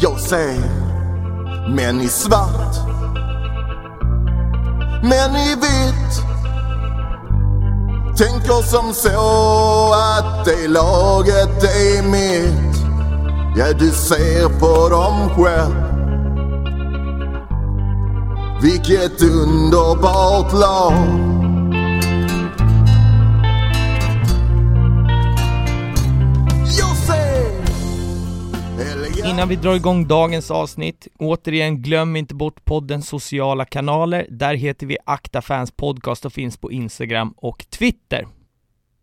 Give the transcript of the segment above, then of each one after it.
Jag ser män i svart, män i vitt. Tänker som så att det laget är mitt. Ja, du ser på dem själv. Vilket underbart lag. Innan vi drar igång dagens avsnitt, återigen glöm inte bort poddens sociala kanaler. Där heter vi Akta Fans Podcast och finns på Instagram och Twitter.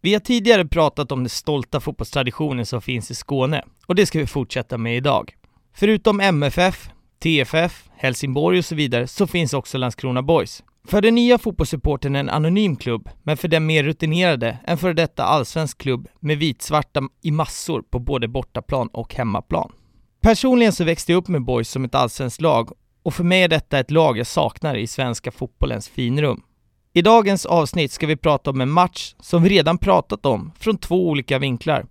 Vi har tidigare pratat om den stolta fotbollstraditionen som finns i Skåne och det ska vi fortsätta med idag. Förutom MFF, TFF, Helsingborg och så vidare så finns också Landskrona Boys. För den nya fotbollssupporten en anonym klubb, men för den mer rutinerade en före detta allsvensk klubb med vitsvarta i massor på både bortaplan och hemmaplan. Personligen så växte jag upp med Boys som ett allsvenskt lag och för mig är detta ett lag jag saknar i svenska fotbollens finrum. I dagens avsnitt ska vi prata om en match som vi redan pratat om från två olika vinklar.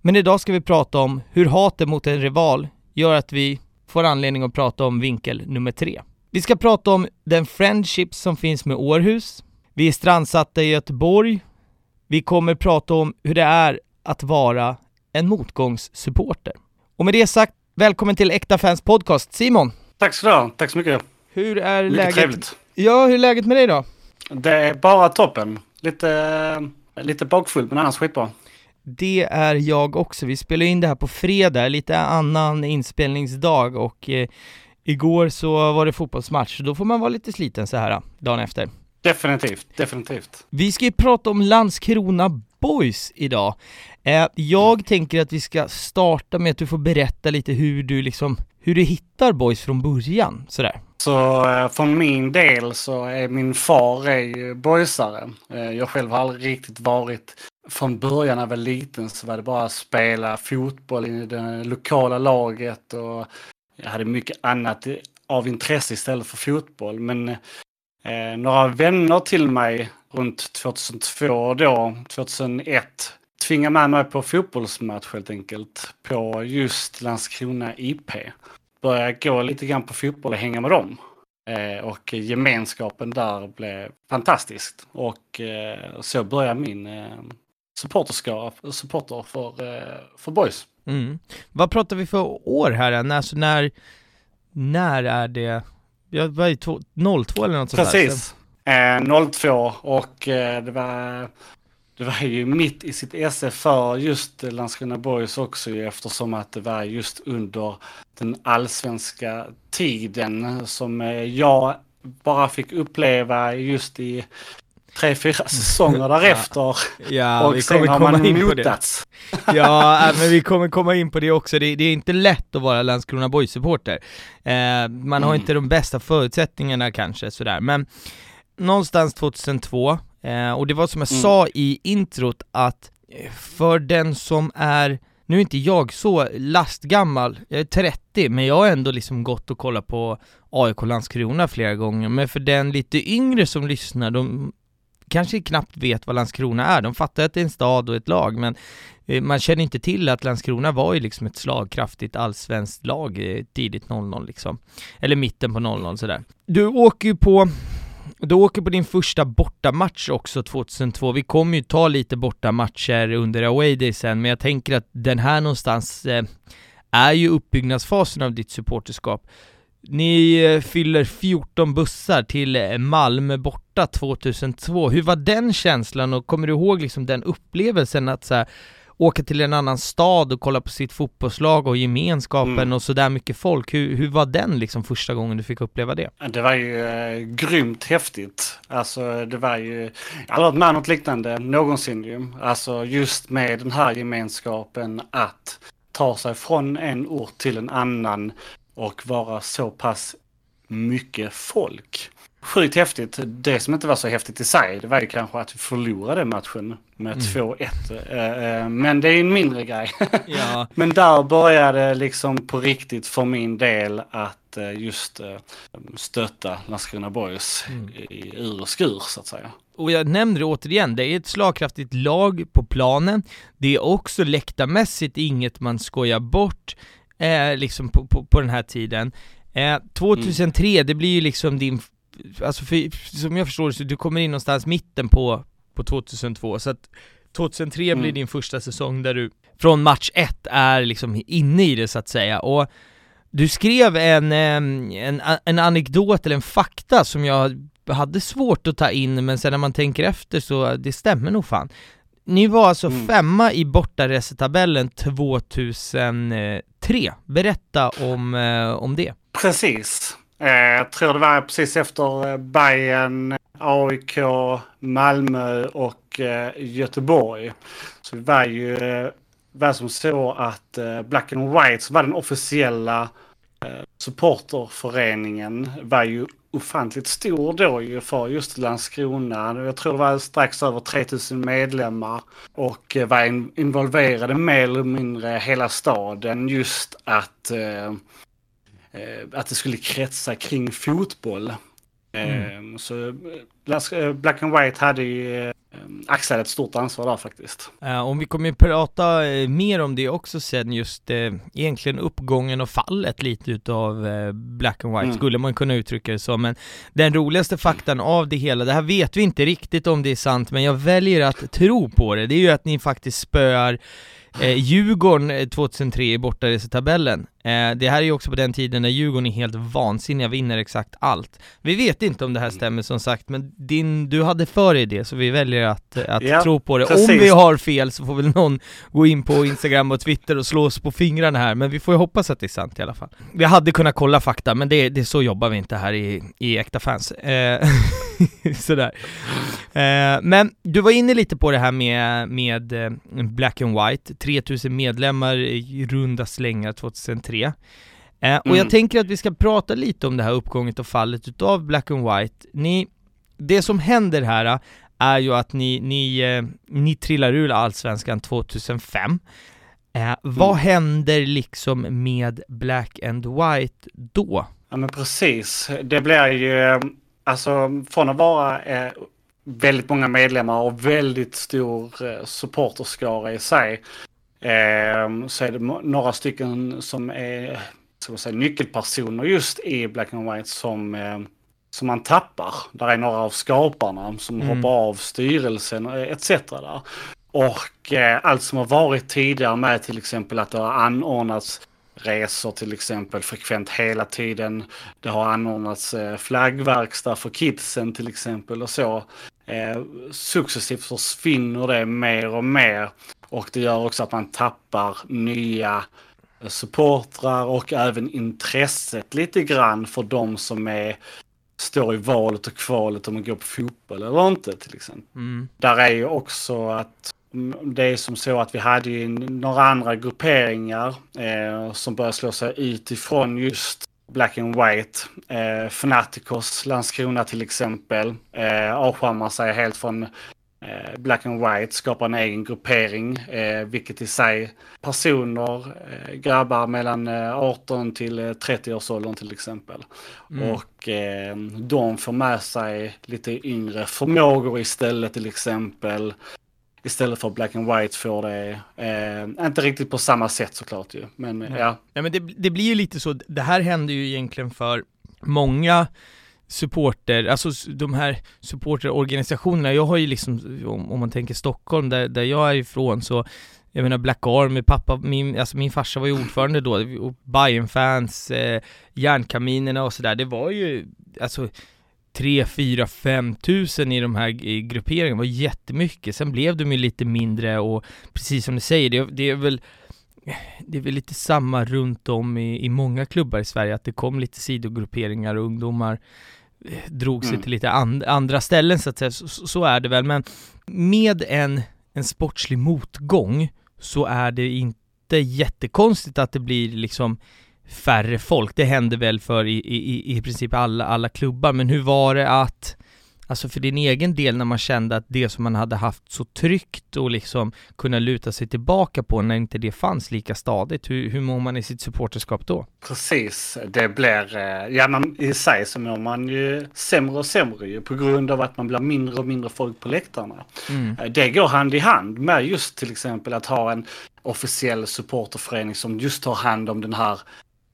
Men idag ska vi prata om hur hatet mot en rival gör att vi får anledning att prata om vinkel nummer tre. Vi ska prata om den friendship som finns med Århus. Vi är strandsatta i Göteborg. Vi kommer prata om hur det är att vara en motgångssupporter. Och med det sagt, välkommen till Äkta Fans Podcast. Simon, Tack så du ha. Tack så mycket. hur är Mycket läget? trevligt. Ja, hur är läget med dig då? Det är bara toppen. Lite, lite bakfull men annars skitbra. Det är jag också. Vi spelar in det här på fredag, lite annan inspelningsdag och eh, igår så var det fotbollsmatch, så då får man vara lite sliten så här eh, dagen efter. Definitivt, definitivt. Vi ska ju prata om Landskrona Boys idag. Eh, jag tänker att vi ska starta med att du får berätta lite hur du liksom, hur du hittar Boys från början, sådär. Så eh, för min del så är min far är ju boysare. Eh, jag själv har aldrig riktigt varit från början när jag var liten så var det bara att spela fotboll i det lokala laget och jag hade mycket annat av intresse istället för fotboll. Men eh, några vänner till mig runt 2002 då, 2001, tvingade med mig på fotbollsmatch helt enkelt på just Landskrona IP. Började gå lite grann på fotboll och hänga med dem. Eh, och gemenskapen där blev fantastiskt. Och eh, så började min eh, supporterskara, supporter för, eh, för boys. Mm. Vad pratar vi för år här? När, alltså när, när är det? Ja, vad är det, två- 02 eller något sånt där? Precis. Eh, 02 och eh, det var det var ju mitt i sitt esse för just Landskrona Boys också ju, eftersom att det var just under den allsvenska tiden som eh, jag bara fick uppleva just i tre, fyra säsonger därefter. Ja, vi och sen kommer har komma man in på det. motats. Ja, äh, men vi kommer komma in på det också. Det, det är inte lätt att vara Landskrona Boys-supporter. Eh, man har Mm. inte de bästa förutsättningarna kanske sådär, men någonstans 2002, eh, och det var som jag Mm. sa i introt att eh, för den som är nu är inte jag så lastgammal, jag är 30, men jag har ändå liksom gått och kollat på AIK Landskrona flera gånger, men för den lite yngre som lyssnar, de kanske knappt vet vad Landskrona är, de fattar att det är en stad och ett lag, men eh, man känner inte till att Landskrona var ju liksom ett slagkraftigt allsvenskt lag eh, tidigt 00 liksom, eller mitten på 00 sådär. Du åker ju på du åker på din första bortamatch också 2002, vi kommer ju ta lite bortamatcher under away day sen, men jag tänker att den här någonstans eh, är ju uppbyggnadsfasen av ditt supporterskap. Ni eh, fyller 14 bussar till eh, Malmö borta 2002. Hur var den känslan och kommer du ihåg liksom den upplevelsen att så här, åka till en annan stad och kolla på sitt fotbollslag och gemenskapen Mm. och sådär mycket folk? Hur, hur var den liksom första gången du fick uppleva det? Det var ju eh, grymt häftigt. Alltså det var ju, jag har aldrig varit med något liknande någonsin ju. Alltså just med den här gemenskapen att ta sig från en ort till en annan och vara så pass mycket folk. Sjukt häftigt. Det som inte var så häftigt i sig, det var ju kanske att vi förlorade matchen med Mm. 2-1. Eh, eh, Men det är en mindre grej. Ja, Men där började liksom på riktigt för min del att eh, just stötta Landskrona Boys Mm. i ur och skur så att säga. och jag nämner det återigen, det är ett slagkraftigt lag på planen, det är också läktarmässigt inget man skojar bort, eh, liksom på, på, på den här tiden. Eh, 2003, mm. det blir ju liksom din, alltså för, som jag förstår det så du kommer in någonstans mitten på, på 2002, så att 2003 mm. blir din första säsong där du från match 1 är liksom inne i det så att säga, och du skrev en, en, en anekdot eller en fakta som jag hade svårt att ta in men sen när man tänker efter så det stämmer nog fan. Ni var alltså mm. femma i bortaresetabellen 2003. Berätta om, eh, om det. Precis. Eh, jag tror det var precis efter eh, Bayern, AIK, Malmö och eh, Göteborg. Så det var ju var som så att Black and White, som var den officiella supporterföreningen, var ju ofantligt stor då ju för just Landskrona. Jag tror det var strax över 3000 medlemmar och eh, var involverade mer eller mindre hela staden just att, eh, eh att det skulle kretsa kring fotboll. Mm. Eh, så eh, Black and White hade ju axlar ett stort ansvar där faktiskt. Och vi kommer ju prata mer om det också sen, just egentligen uppgången och fallet lite utav Black and White, mm. skulle man kunna uttrycka det så, men den roligaste faktan av det hela, det här vet vi inte riktigt om det är sant, men jag väljer att tro på det, det är ju att ni faktiskt spöar Eh, Djurgården 2003 i bortaresetabellen. Eh, det här är ju också på den tiden när Djurgården är helt vansinniga, vinner exakt allt. Vi vet inte om det här stämmer som sagt, men din, du hade för dig det, så vi väljer att, att ja, tro på det. Precis. Om vi har fel så får väl någon gå in på Instagram och Twitter och slå oss på fingrarna här, men vi får ju hoppas att det är sant i alla fall. Vi hade kunnat kolla fakta, men det, det så jobbar vi inte här i, i Äkta Fans. Eh, sådär. Eh, men du var inne lite på det här med, med eh, Black and White, 3000 medlemmar i runda slängar 2003. Eh, och mm. jag tänker att vi ska prata lite om det här uppgånget och fallet utav Black and White. Ni, det som händer här är ju att ni, ni, ni trillar ur Allsvenskan 2005. Eh, vad mm. händer liksom med Black and White då? Ja men precis, det blir ju, alltså från att vara eh, väldigt många medlemmar och väldigt stor eh, supporterskara i sig. Eh, så är det några stycken som är ska säga, nyckelpersoner just i Black and White som, eh, som man tappar. Där är några av skaparna som mm. hoppar av styrelsen etc. Där. Och allt som har varit tidigare med till exempel att det har anordnats resor till exempel frekvent hela tiden. Det har anordnats flaggverkstad för kidsen till exempel och så eh, successivt försvinner det mer och mer. Och det gör också att man tappar nya supportrar och även intresset lite grann för de som är, står i valet och kvalet om att gå på fotboll eller inte till exempel. Mm. Där är ju också att det är som så att vi hade ju några andra grupperingar eh, som började slå sig utifrån just Black and White. Eh, Fanaticos, Landskrona till exempel, eh, avskärmar sig helt från eh, Black and White, skapar en egen gruppering, eh, vilket i sig personer, eh, grabbar mellan 18 eh, till 30 års åldern till exempel. Mm. Och eh, de får med sig lite yngre förmågor istället till exempel istället för black and white får det, eh, inte riktigt på samma sätt såklart ju, men Nej. ja. Ja men det, det blir ju lite så, det här händer ju egentligen för många supporter, alltså de här supporterorganisationerna, jag har ju liksom, om, man tänker Stockholm, där, där jag är ifrån så jag menar Black Army, pappa, min, alltså min farsa var ju ordförande då, och Bayern-fans, eh, Järnkaminerna och sådär, det var ju, alltså 3, 4, 5 tusen i de här grupperingarna var jättemycket. Sen blev de ju lite mindre och precis som du säger, det, det, är väl det är väl lite samma runt om i, i många klubbar i Sverige, att det kom lite sidogrupperingar och ungdomar eh, drog sig mm. till lite and, andra ställen så att säga, så, så, är det väl, men med en, en sportslig motgång så är det inte jättekonstigt att det blir liksom färre folk. Det hände väl för i, i, i princip alla, alla klubbar, men hur var det att Alltså för din egen del när man kände att det som man hade haft så tryggt och liksom kunna luta sig tillbaka på när inte det fanns lika stadigt, hur, hur mår man i sitt supporterskap då? Precis, det blir, eh, ja man, i sig så mår man ju sämre och sämre ju på grund av att man blir mindre och mindre folk på läktarna. Mm. Eh, det går hand i hand med just till exempel att ha en officiell supporterförening som just tar hand om den här,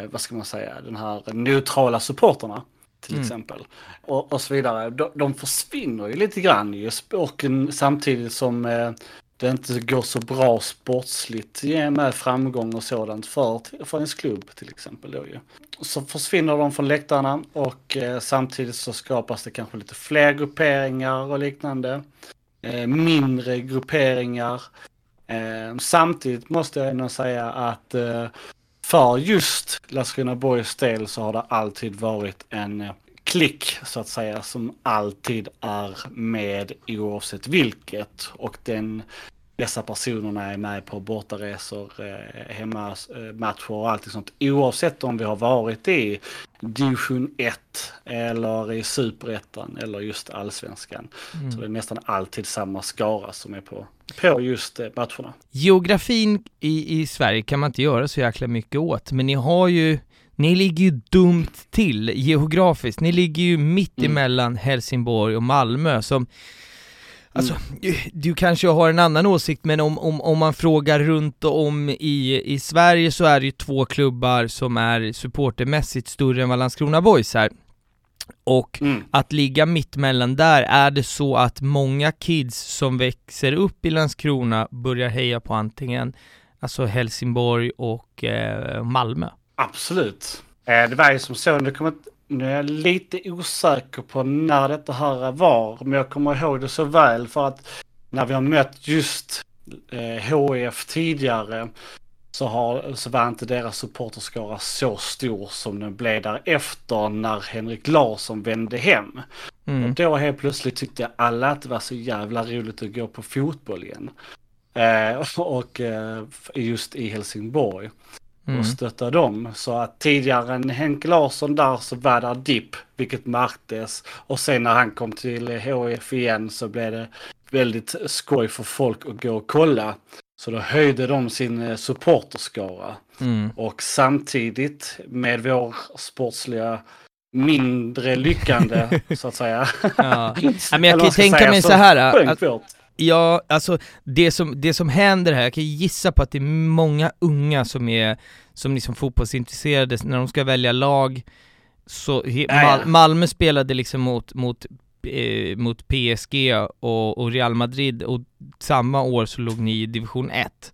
vad ska man säga, den här neutrala supporterna till mm. exempel. Och, och så vidare. De, de försvinner ju lite grann ju, och samtidigt som eh, det inte går så bra sportsligt med framgång och sådant för, för ens klubb till exempel. Då ju. Så försvinner de från läktarna och eh, samtidigt så skapas det kanske lite fler grupperingar och liknande. Eh, mindre grupperingar. Eh, samtidigt måste jag ändå säga att eh, för just Landskrona Borgs del så har det alltid varit en eh, klick så att säga som alltid är med oavsett vilket. Och den dessa personerna är med på bortaresor, eh, hemmamatcher och allt sånt. Oavsett om vi har varit i division 1 eller i superettan eller just allsvenskan. Mm. Så det är nästan alltid samma skara som är på, på just eh, matcherna. Geografin i, i Sverige kan man inte göra så jäkla mycket åt, men ni har ju ni ligger ju dumt till geografiskt. Ni ligger ju mitt mm. emellan Helsingborg och Malmö som Alltså, mm. du kanske har en annan åsikt, men om, om, om man frågar runt om i, i Sverige så är det ju två klubbar som är supportermässigt större än vad Landskrona Boys är. Och mm. att ligga mittemellan där, är det så att många kids som växer upp i Landskrona börjar heja på antingen alltså Helsingborg och eh, Malmö? Absolut. Eh, det var ju som så, det kommer nu är jag lite osäker på när detta här var, men jag kommer ihåg det så väl för att när vi har mött just eh, HIF tidigare så, har, så var inte deras supporterskara så stor som den blev därefter när Henrik Larsson vände hem. Mm. Och då helt plötsligt tyckte alla att det var så jävla roligt att gå på fotboll igen. Eh, och eh, just i Helsingborg mm. och stötta dem. Så att tidigare än Henke Larsson där så var där dipp, vilket märktes. Och sen när han kom till HIF igen så blev det väldigt skoj för folk att gå och kolla. Så då höjde de sin eh, supporterskara. Mm. Och samtidigt med vår sportsliga mindre lyckande så att säga. Ja. men jag kan ju tänka mig så här. Att, Ja, alltså det som, det som händer här, jag kan gissa på att det är många unga som är, som liksom fotbollsintresserade, när de ska välja lag, så Mal Malmö spelade liksom mot, mot, eh, mot PSG och, och, Real Madrid och samma år så låg ni i division 1.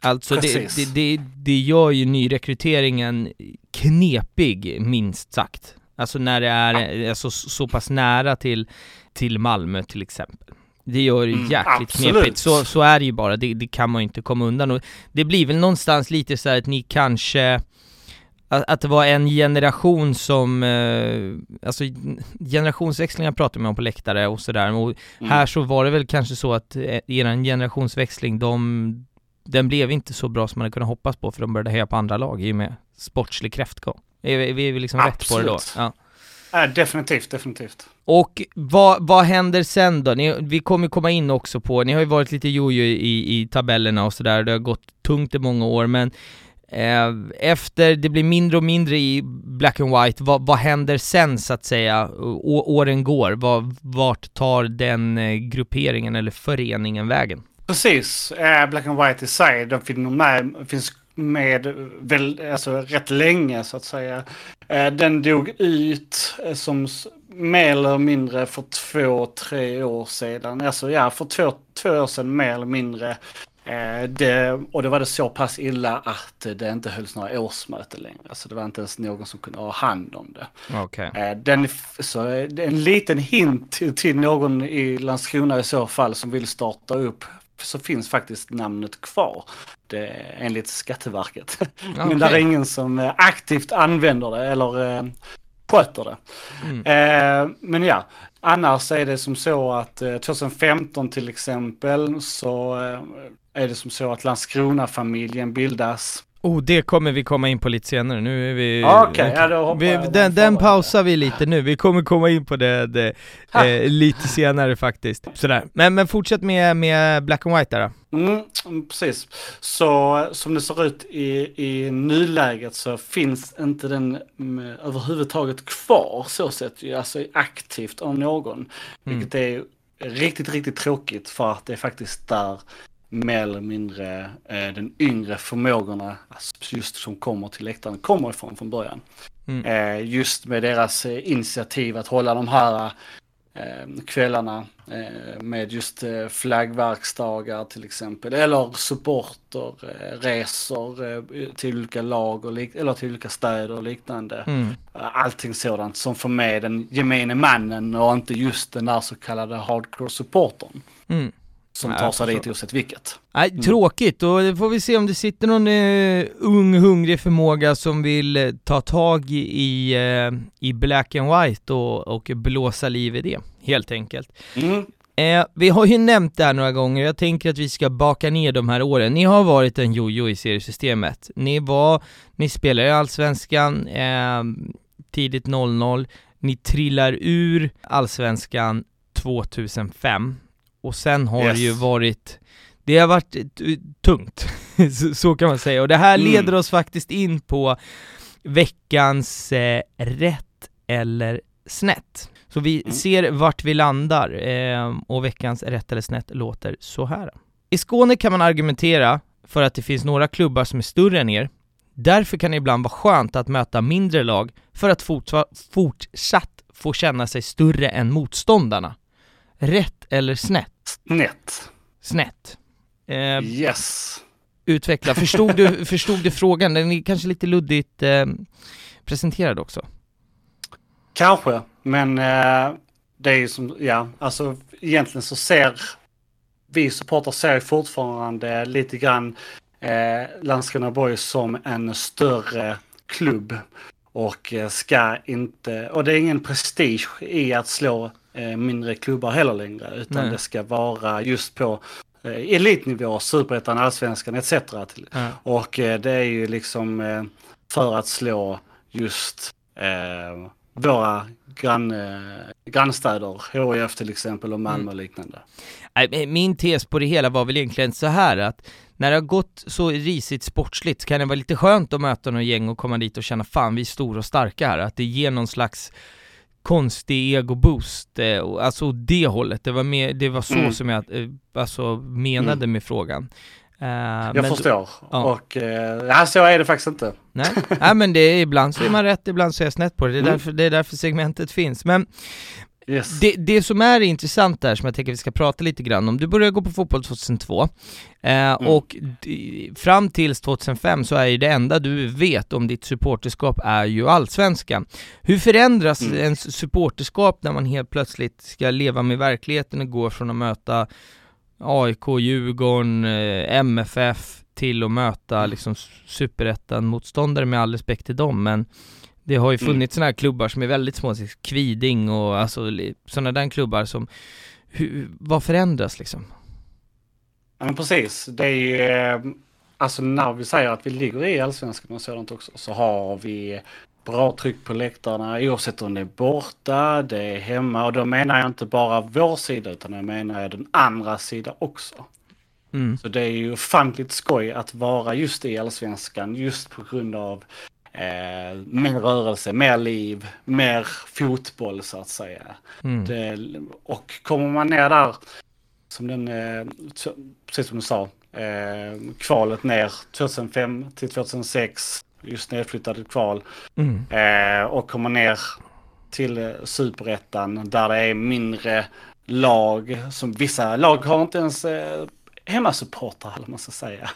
Alltså det, det, det, det gör ju nyrekryteringen knepig, minst sagt. Alltså när det är alltså, så pass nära till, till Malmö till exempel. Det gör det mm, jäkligt mm, knepigt, så, så är det ju bara, det, det kan man ju inte komma undan och det blir väl någonstans lite så att ni kanske att, att det var en generation som, eh, alltså generationsväxlingar pratar man om på läktare och sådär, och mm. här så var det väl kanske så att eh, eran generationsväxling, de, den blev inte så bra som man hade kunnat hoppas på för de började heja på andra lag i och med sportslig kräftgång. Är vi, är vi liksom Absolut. rätt på det då? Ja. Ja, definitivt, definitivt. Och vad, vad händer sen då? Ni, vi kommer komma in också på, ni har ju varit lite jojo i, i tabellerna och sådär, det har gått tungt i många år, men eh, efter det blir mindre och mindre i black and white, vad, vad händer sen så att säga? Å, åren går, vad, vart tar den eh, grupperingen eller föreningen vägen? Precis, eh, black and white i sig, de finns med, finns med väl, alltså, rätt länge så att säga. Eh, den dog ut eh, som mer eller mindre för två, tre år sedan. Alltså ja, för två, två år sedan mer eller mindre. Eh, det, och det var det så pass illa att det inte hölls några årsmöten längre. Alltså det var inte ens någon som kunde ha hand om det. Okay. Den, så en liten hint till, till någon i Landskrona i så fall som vill starta upp så finns faktiskt namnet kvar. Det, enligt Skatteverket. Okay. Men det är ingen som eh, aktivt använder det eller eh, sköter det. Mm. Eh, men ja, annars är det som så att eh, 2015 till exempel så eh, är det som så att Landskrona-familjen bildas. Oh, det kommer vi komma in på lite senare, nu är vi... Okay, ja då vi, Den, den pausar vi lite nu, vi kommer komma in på det, det eh, lite senare faktiskt. Sådär, men, men fortsätt med, med Black and White där då. Mm, precis. Så som det ser ut i, i nuläget så finns inte den med, mm, överhuvudtaget kvar så sett, alltså aktivt av någon. Mm. Vilket är riktigt, riktigt tråkigt för att det är faktiskt där mer eller mindre eh, den yngre förmågorna, alltså just som kommer till läktaren, kommer ifrån från början. Mm. Eh, just med deras eh, initiativ att hålla de här eh, kvällarna eh, med just flaggverksdagar till exempel. Eller supporterresor till olika lag och eller till olika städer och liknande. Mm. Allting sådant som får med den gemene mannen och inte just den där så kallade hardcore supportern. Mm som tar sig dit oavsett vilket. Nej, mm. tråkigt, och då får vi se om det sitter någon uh, ung hungrig förmåga som vill uh, ta tag i, uh, i black and white och, och blåsa liv i det, helt enkelt. Mm. vi har ju nämnt det här några gånger, jag tänker att vi ska baka ner de här åren. Ni har varit en jojo i seriesystemet. Ni var, ni spelar i Allsvenskan tidigt 00, ni trillar ur Allsvenskan 2005 och sen har yes. det ju varit, det har varit tungt, så kan man säga. Och det här mm. leder oss faktiskt in på veckans eh, rätt eller snett. Så vi mm. ser vart vi landar, eh, och veckans rätt eller snett låter så här. I Skåne kan man argumentera för att det finns några klubbar som är större än er. Därför kan det ibland vara skönt att möta mindre lag för att fortsatt få känna sig större än motståndarna. Rätt eller snett? Snett. Snett. Eh, yes. Utveckla. Förstod du, förstod du frågan? Den är kanske lite luddigt eh, presenterad också. Kanske, men eh, det är ju som, ja, alltså egentligen så ser vi supportrar ser fortfarande lite grann eh, Landskrona Boys som en större klubb och eh, ska inte, och det är ingen prestige i att slå eh, mindre klubbar heller längre, utan Nej. det ska vara just på eh, elitnivå, superettan, allsvenskan etc. Ja. Och eh, det är ju liksom eh, för att slå just våra grann, grannstäder, HIF till exempel och Malmö och mm. liknande. Min tes på det hela var väl egentligen så här att när det har gått så risigt sportsligt kan det vara lite skönt att möta någon gäng och komma dit och känna fan vi är stora och starka här, att det ger någon slags konstig ego-boost, eh, alltså det hållet, det var, mer, det var så mm. som jag eh, alltså, menade mm. med frågan. Uh, jag förstår. Ja. Och uh, så är det faktiskt inte. Nej, Nej men det är, ibland så är man rätt, ibland så är jag snett på det. Det är, mm. därför, det är därför segmentet finns. Men Yes. Det, det som är intressant där, som jag tänker vi ska prata lite grann om, du började gå på fotboll 2002, eh, mm. och fram tills 2005 så är ju det enda du vet om ditt supporterskap är ju allsvenskan. Hur förändras mm. ens supporterskap när man helt plötsligt ska leva med verkligheten och gå från att möta AIK, Djurgården, eh, MFF till att möta mm. liksom superettan-motståndare med all respekt till dem, men det har ju mm. funnits mm. sådana här klubbar som är väldigt små, Kviding och alltså sådana där klubbar som, hur, vad förändras liksom? Ja men precis, det är ju, eh, alltså när vi säger att vi ligger i allsvenskan och sådant också, så har vi bra tryck på läktarna oavsett om det är borta, det är hemma och då menar jag inte bara vår sida utan jag menar den andra sidan också. Mm. Så det är ju ofantligt skoj att vara just i allsvenskan just på grund av eh, mer rörelse, mer liv, mer fotboll så att säga. Mm. Det, och kommer man ner där, som den, eh, precis som du sa, eh, kvalet ner 2005 till 2006, just nedflyttade kval. Mm. Eh, och kommer ner till superettan där det är mindre lag, som vissa lag har inte ens eh, hemmasupportrar eller man ska säga.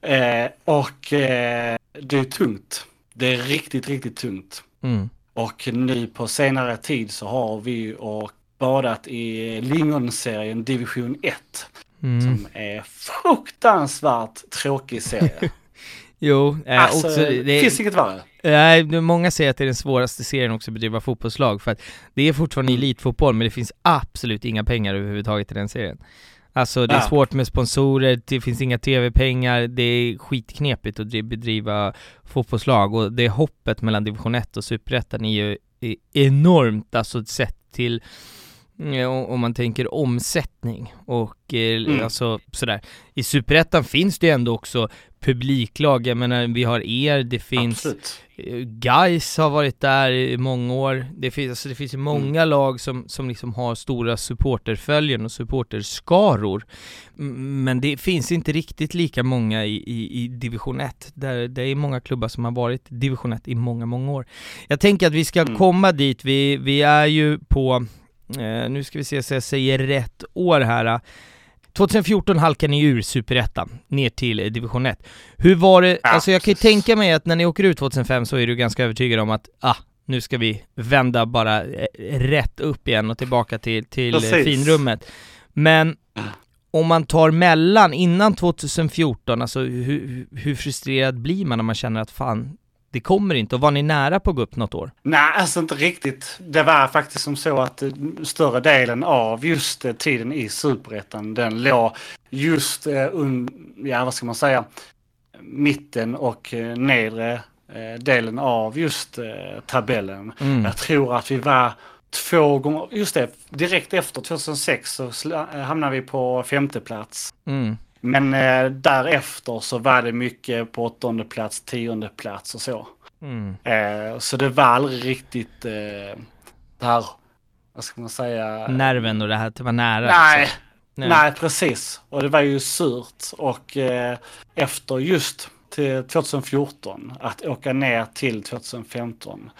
Eh, och eh, det är tungt. Det är riktigt, riktigt tungt. Mm. Och nu på senare tid så har vi och badat i Lingonserien Division 1. Mm. Som är fruktansvärt tråkig serie. jo, eh, alltså, också, det finns inget värre. Nej, många säger att det är den svåraste serien också att bedriva fotbollslag, för att det är fortfarande mm. elitfotboll, men det finns absolut inga pengar överhuvudtaget i den serien. Alltså det är ja. svårt med sponsorer, det finns inga tv-pengar, det är skitknepigt att bedriva fotbollslag och det hoppet mellan division 1 och superettan är ju enormt, alltså sett till om man tänker omsättning och eh, Mm. alltså sådär. I Superettan finns det ju ändå också publiklag, jag menar vi har er, det finns Absolut. eh, Gais har varit där i många år, det finns, alltså det finns ju många lag som, som liksom har stora supporterföljen och supporterskaror Men det finns inte riktigt lika många i, i, i division 1, där det är många klubbar som har varit division 1 i många, många år Jag tänker att vi ska Mm. komma dit, vi, vi är ju på, nu ska vi se så jag säger rätt år här 2014 halkade ni ur Superettan, ner till eh, division 1. Hur var det, Ja, alltså jag kan ju tänka mig att när ni åker ut 2005 så är du ganska övertygad om att, ah, nu ska vi vända bara eh, rätt upp igen och tillbaka till, till eh, Precis. finrummet. Men om man tar mellan, innan 2014, alltså hur, hur frustrerad blir man när man känner att fan, det kommer inte, och var ni nära på att gå upp något år? Nej, alltså inte riktigt. Det var faktiskt som så att eh, större delen av just eh, tiden i Superettan, den låg just, eh, un, ja vad ska man säga, mitten och nedre delen av just tabellen. Mm. Jag tror att vi var två gånger, just det, direkt efter 2006 så hamnade vi på femte plats. Mm. Men eh, därefter så var det mycket på åttonde plats, tionde plats och så. Mm. Eh, så det var aldrig riktigt eh, det här, vad ska man säga? Nerven och det här att vara nära Nej, liksom. nej. precis. Och det var ju surt. Och eh, efter just till 2014, att åka ner till 2015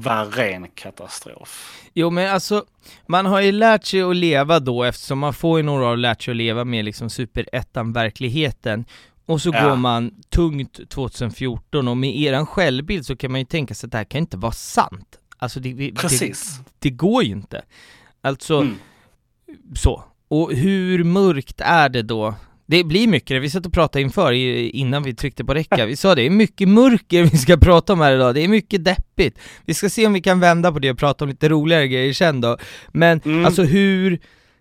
var ren katastrof. Jo men alltså, man har ju lärt sig att leva då eftersom man får ju några år lärt sig att leva med liksom superettan-verkligheten och så Ja. går man tungt 2014 och med eran självbild så kan man ju tänka sig att det här kan inte vara sant. Alltså det, det, det, Precis. det går ju inte. Alltså, Mm. så. Och hur mörkt är det då? Det blir mycket, vi satt och pratade inför, innan vi tryckte på räcka, vi sa det är mycket mörker vi ska prata om här idag, det är mycket deppigt. Vi ska se om vi kan vända på det och prata om lite roligare grejer sen då. Men Mm. alltså hur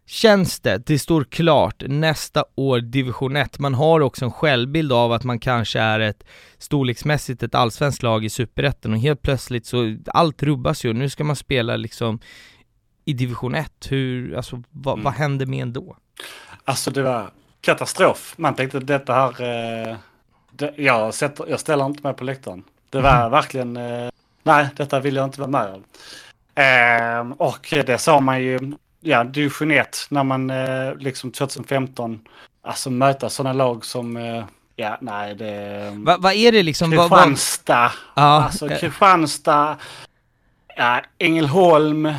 känns det? Det står klart, nästa år division 1, man har också en självbild av att man kanske är ett storleksmässigt ett allsvenskt lag i superettan och helt plötsligt så, allt rubbas ju, nu ska man spela liksom i division 1, hur, alltså vad, Mm. vad händer med en då? Alltså det var katastrof. Man tänkte detta här, eh, det, jag, sätter, jag ställer inte mig på läktaren. Det var verkligen, eh, nej detta vill jag inte vara med om. Eh, och det sa man ju, ja division 1 när man eh, liksom 2015, alltså möta sådana lag som, eh, ja nej det... Va, vad är det liksom? Kristianstad, ja, alltså eh, Kristianstad, ja, Ängelholm,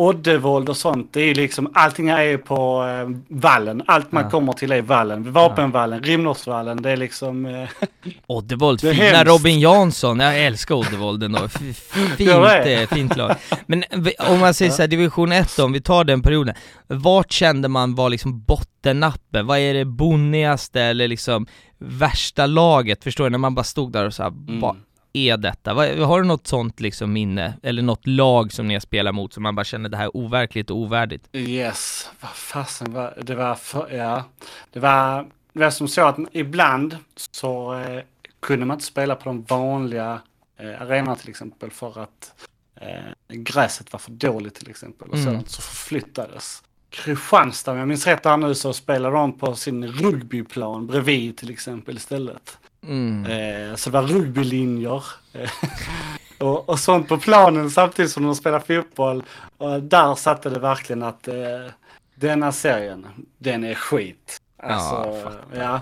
Oddevold och sånt. Det är liksom, allting är ju på eh, vallen. Allt man Ja. kommer till är vallen. Vapenvallen, Rimnorsvallen, det är liksom... Eh, Oddevold, är fina hemskt. Robin Jansson, jag älskar Oddevold ändå, fint, eh, fint lag. Men om man säger så här, division 1 då, om vi tar den perioden, vart kände man var liksom bottennappen? Vad är det bonnigaste eller liksom värsta laget? Förstår du? När man bara stod där och så här, Mm. Är detta? Har du något sånt liksom minne? Eller något lag som ni har spelat mot som man bara känner det här är overkligt och ovärdigt? yes, vad fasen var det? var för, ja. Det var, det var som så att ibland så eh, kunde man inte spela på de vanliga eh, arenorna till exempel för att eh, gräset var för dåligt till exempel. Och Mm. sådant så förflyttades. Kristianstad, om jag minns rätt här nu, så spelade de på sin rugbyplan bredvid till exempel istället. Mm. Eh, så det var rugbylinjer. Eh, och, och sånt på planen samtidigt som de spelade fotboll. Och där satte det verkligen att eh, denna serien, den är skit. Alltså, Ja, ja.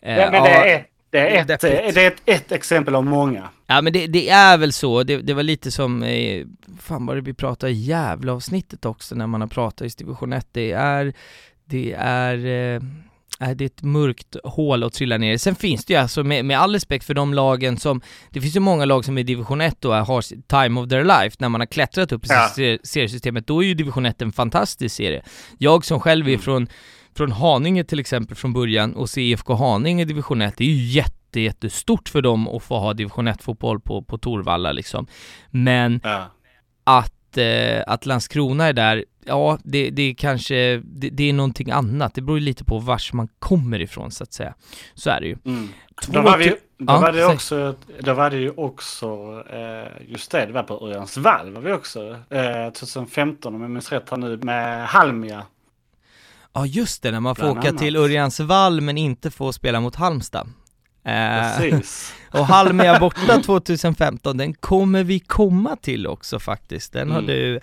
Eh, Men, men det ja. är ett, det är ett, det är ett, ett exempel av många. Ja men det, det är väl så, det, det var lite som, eh, fan vad det vi pratade i Gävle-avsnittet också när man har pratat i division 1, det är, det är, eh, är det är ett mörkt hål att trilla ner i. Sen finns det ju alltså, med, med all respekt för de lagen som, det finns ju många lag som i division 1 då har time of their life, när man har klättrat upp i Ja. ser- seriesystemet, då är ju division 1 en fantastisk serie. Jag som själv är Mm. från, från Haninge till exempel från början och ser IFK Haninge i division 1, det är ju jätte, jättestort för dem att få ha division 1-fotboll på, på Torvalla liksom. Men Ja. att, eh, att Landskrona är där, ja det, det är kanske, det, det är någonting annat. Det beror ju lite på vars man kommer ifrån så att säga. Så är det ju. Mm. Då var vi, Då, Ja, var det också, då var det ju också, eh, just det, det var på Örjans vall var vi också. Eh, 2015 om jag minns rätt här nu med Halmia. Ja just det, när man får Bland åka annat. till Örjansvall men inte får spela mot Halmstad. Eh, Precis. och Halmia borta 2015, den kommer vi komma till också faktiskt. Den har Mm. du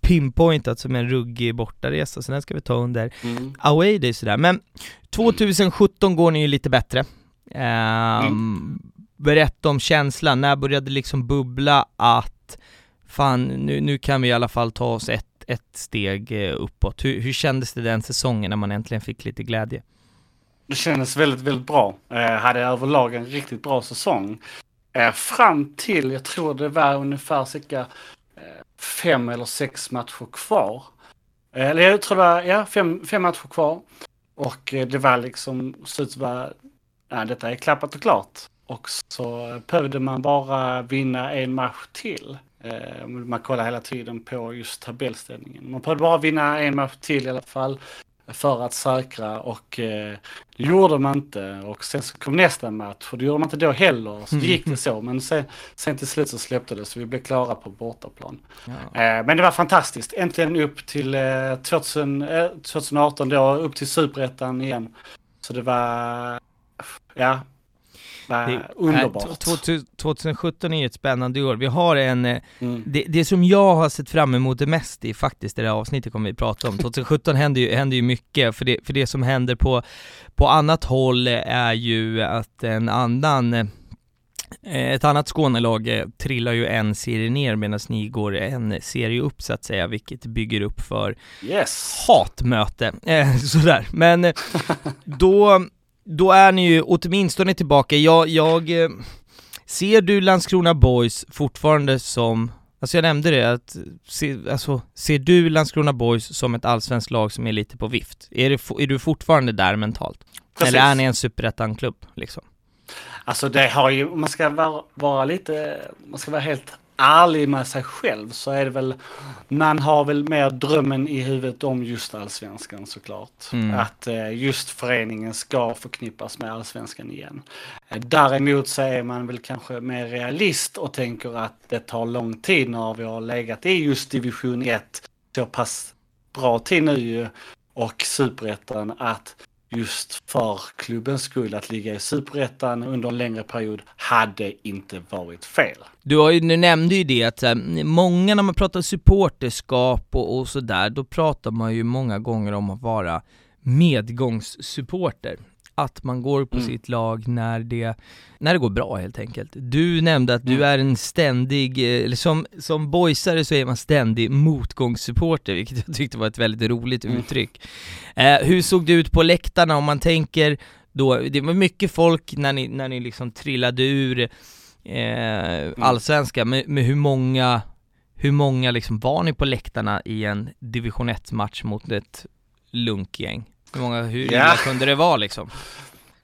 pinpointat som en ruggig bortaresa, så den ska vi ta under Mm. away day sådär. Men 2017 går ni ju lite bättre. Ehm, Mm. Berätta om känslan, när började det liksom bubbla att fan, nu, nu kan vi i alla fall ta oss ett, ett steg eh, uppåt. Hur, hur kändes det den säsongen när man äntligen fick lite glädje? Det kändes väldigt, väldigt bra. Eh, hade överlag en riktigt bra säsong. Eh, fram till, jag tror det var ungefär cirka fem eller sex matcher kvar. Eller jag tror det var, ja, fem, fem matcher kvar. Och eh, det var liksom, slut var, ja, detta är klappat och klart. Och så behövde man bara vinna en match till. Eh, man kollar hela tiden på just tabellställningen. Man behövde bara vinna en match till i alla fall för att säkra och eh, det gjorde man inte. Och sen så kom nästa match och det gjorde man inte då heller. Så det gick det så. Men sen, sen till slut så släppte det så vi blev klara på bortaplan. Eh, men det var fantastiskt. Äntligen upp till eh, 2000, eh, 2018 då, upp till superettan igen. Så det var, ja, underbart. Nej, 2000 2017 är ju ett spännande år. Vi har en, eh, Mm. det, det som jag har sett fram emot det mest i faktiskt det här avsnittet kommer vi prata om. 2017 händer ju, händer ju mycket, för det, för det som händer på, på annat håll är ju att en annan eh, ett annat Skånelag eh, trillar ju en serie ner medan ni går en serie upp så att säga, vilket bygger upp för Yes. hatmöte, eh, sådär. Men då, då är ni ju åtminstone tillbaka. Jag, jag eh, ser du Landskrona Boys fortfarande som, alltså jag nämnde det, att se, alltså, ser du Landskrona Boys som ett allsvenskt lag som är lite på vift? Är, det, är du fortfarande där mentalt? Precis. Eller är ni en superettan-klubb liksom? Alltså det har ju, om man ska vara, vara lite, man ska vara helt ärlig med sig själv så är det väl, man har väl mer drömmen i huvudet om just allsvenskan såklart. Mm. Att eh, just föreningen ska förknippas med allsvenskan igen. Eh, Däremot så är man väl kanske mer realist och tänker att det tar lång tid när vi har legat i just division 1 så pass bra tid nu ju och superettan att just för klubbens skull att ligga i superettan under en längre period hade inte varit fel. Du, har ju, du nämnde ju det att här, många när man pratar supporterskap och, och sådär, då pratar man ju många gånger om att vara medgångssupporter. Att man går på Mm. sitt lag när det, när det går bra helt enkelt. Du nämnde att du Mm. är en ständig, eh, eller som, som boysare så är man ständig motgångssupporter, vilket jag tyckte var ett väldigt roligt Mm. uttryck. Eh, hur såg det ut på läktarna om man tänker då, det var mycket folk när ni, när ni liksom trillade ur eh, allsvenska, men, men hur många, hur många liksom var ni på läktarna i en division 1-match mot ett lunkgäng? Hur många, hur Ja. illa kunde det vara liksom?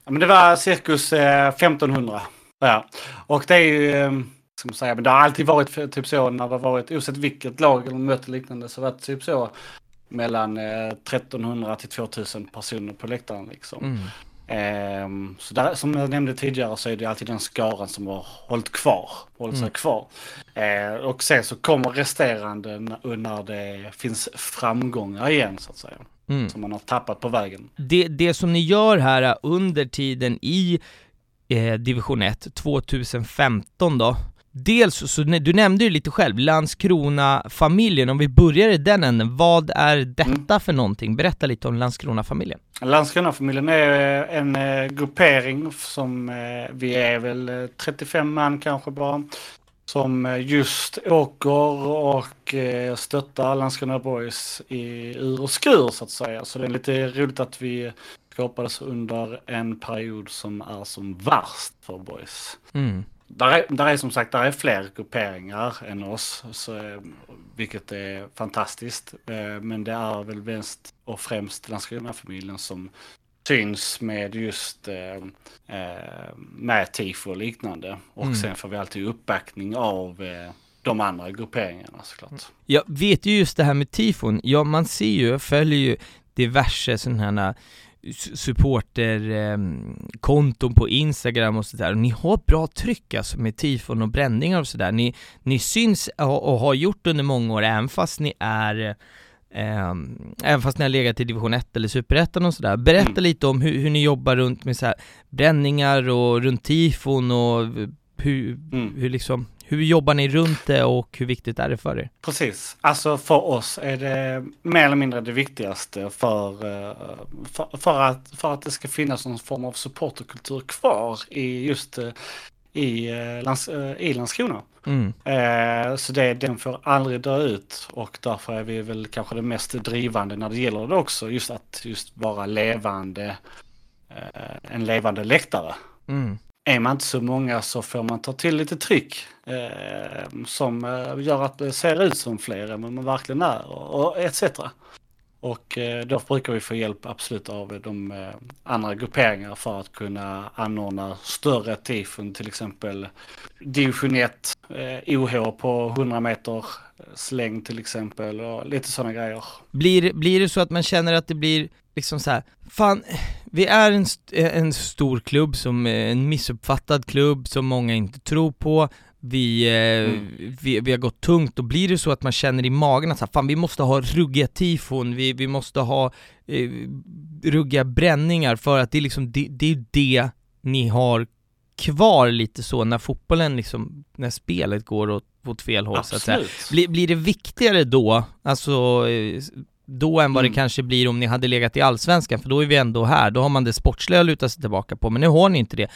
Ja, men det var cirkus eh, 1500. Ja. Och det är ju, eh, ska man säga, men det har alltid varit typ så när det har varit, oavsett vilket lag eller möte liknande, så har det typ så mellan eh, 1300 till 2000 personer på läktaren liksom. Mm. Ehm, så där, som jag nämnde tidigare så är det alltid den skaran som har hållit kvar, hållit sig Mm. kvar. Eh, och sen så kommer resterande när det finns framgångar igen så att säga. Mm. Som man har tappat på vägen. Det, det som ni gör här under tiden i eh, division 1, 2015 då, dels så, du nämnde ju lite själv, Landskrona-familjen, om vi börjar i den änden, vad är detta för någonting? Berätta lite om Landskrona-familjen. Landskronafamiljen är eh, en eh, gruppering som eh, vi är väl eh, 35 man kanske bara. Som eh, just åker och eh, stöttar Landskrona Boys i ur och skur så att säga. Så det är lite roligt att vi skapades under en period som är som värst för Boys. Mm. Där är, där är som sagt där är fler grupperingar än oss, så, eh, vilket är fantastiskt. Men det är väl mest och främst Landskronafamiljen som syns med just eh, eh, med tifo och liknande. Och Mm. sen får vi alltid uppbackning av eh, de andra grupperingarna såklart. Jag vet ju just det här med tifon, ja man ser ju, jag följer ju diverse sådana här supporterkonton på Instagram och sådär. Ni har bra tryck alltså med tifon och bränningar och sådär. Ni, ni syns och har gjort under många år, även fast ni är Eh, även fast ni har legat i division 1 eller superettan och sådär. Berätta mm. lite om hur, hur, ni jobbar runt med så här bränningar och runt tifon och hur, mm. hur liksom, hur jobbar ni runt det och hur viktigt är det för er? Precis, alltså för oss är det mer eller mindre det viktigaste för, eh, för, för, att, för att det ska finnas någon form av supporterkultur kvar i just eh, i, eh, i Landskrona. Mm. så det, den får aldrig dö ut och därför är vi väl kanske det mest drivande när det gäller det också. Just att just vara levande, en levande läktare. Mm är man inte så många så får man ta till lite tryck eh, som eh, gör att det ser ut som fler än man verkligen är och, och etc. Och eh, då brukar vi få hjälp absolut av eh, de eh, andra grupperingar för att kunna anordna större tifon, till exempel division 1, OH på 100 meter släng till exempel och lite sådana grejer. Blir, blir det så att man känner att det blir liksom så här, fan, vi är en, en stor klubb som, en missuppfattad klubb som många inte tror på, vi, eh, mm. vi, vi har gått tungt, då blir det så att man känner i magen att så här, fan vi måste ha ruggiga tifon, vi, vi måste ha eh, ruggiga bränningar för att det är liksom, det, det är det ni har kvar lite så när fotbollen liksom, när spelet går åt, åt fel håll Absolut. så att säga. Blir, blir det viktigare då, alltså eh, då än vad mm. det kanske blir om ni hade legat i Allsvenskan, för då är vi ändå här, då har man det sportsliga att luta sig tillbaka på, men nu har ni inte det.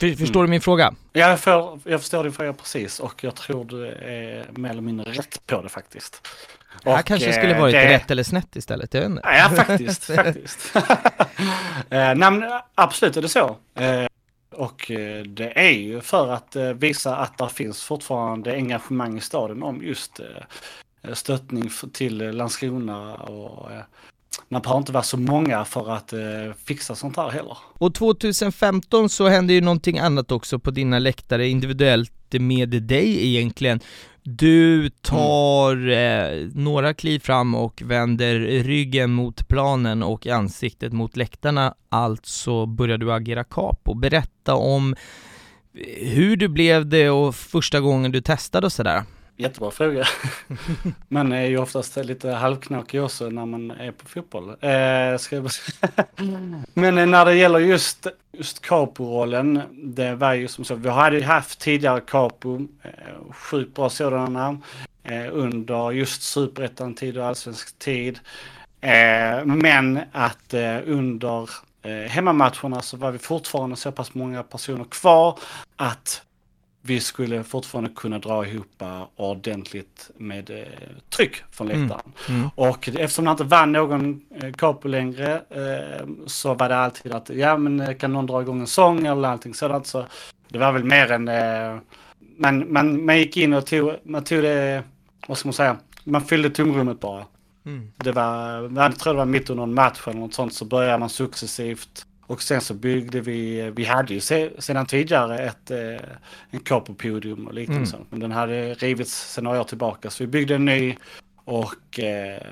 För, förstår mm. du min fråga? Ja, jag, för, jag förstår din fråga precis och jag tror du är mer eller mindre rätt på det faktiskt. Det här kanske skulle eh, varit det... rätt eller snett istället, jag vet inte. Ja, faktiskt, faktiskt. eh, nej, absolut är det så. Eh, och det är ju för att visa att det finns fortfarande engagemang i staden om just stöttning till Landskrona och man behöver inte vara så många för att eh, fixa sånt här heller. Och 2015 så hände ju någonting annat också på dina läktare individuellt med dig egentligen. Du tar mm. eh, några kliv fram och vänder ryggen mot planen och ansiktet mot läktarna, alltså börjar du agera capo. Berätta om hur du blev det och första gången du testade och sådär. Jättebra fråga. man är ju oftast lite halvknakig också när man är på fotboll. Eh, ska jag Men när det gäller just, just capo-rollen, det var ju som så, vi hade ju haft tidigare capo, eh, sjukt bra sådana, eh, under just superettan-tid och allsvensk tid. Eh, men att eh, under eh, hemmamatcherna så var vi fortfarande så pass många personer kvar att vi skulle fortfarande kunna dra ihop ordentligt med eh, tryck från mm. läktaren. Mm. Mm. Och eftersom det inte vann någon eh, capo längre eh, så var det alltid att, ja men eh, kan någon dra igång en sång eller någonting sådant. Så det var väl mer än, eh, man, man, man gick in och tog, man tog det, vad ska man säga, man fyllde tomrummet bara. Mm. Det var, jag tror det var mitt under en match eller något sånt så började man successivt och sen så byggde vi, vi hade ju sedan tidigare ett, eh, en Capo-podium och liknande mm. sånt. Men den hade rivits sedan några år tillbaka. Så vi byggde en ny och eh,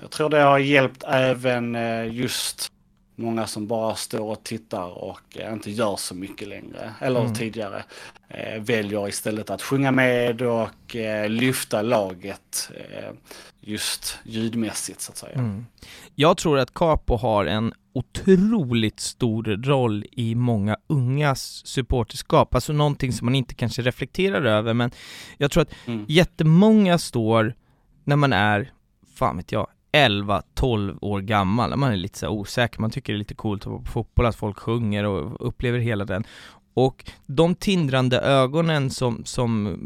jag tror det har hjälpt även eh, just många som bara står och tittar och eh, inte gör så mycket längre. Eller mm. tidigare. Eh, väljer istället att sjunga med och eh, lyfta laget just ljudmässigt så att säga. Mm. Jag tror att Capo har en otroligt stor roll i många ungas supporterskap, alltså någonting som man inte kanske reflekterar över men jag tror att mm. jättemånga står när man är, fan vet jag, 11-12 år gammal, när man är lite så osäker, man tycker det är lite coolt att vara på fotboll, att folk sjunger och upplever hela den. Och de tindrande ögonen som, som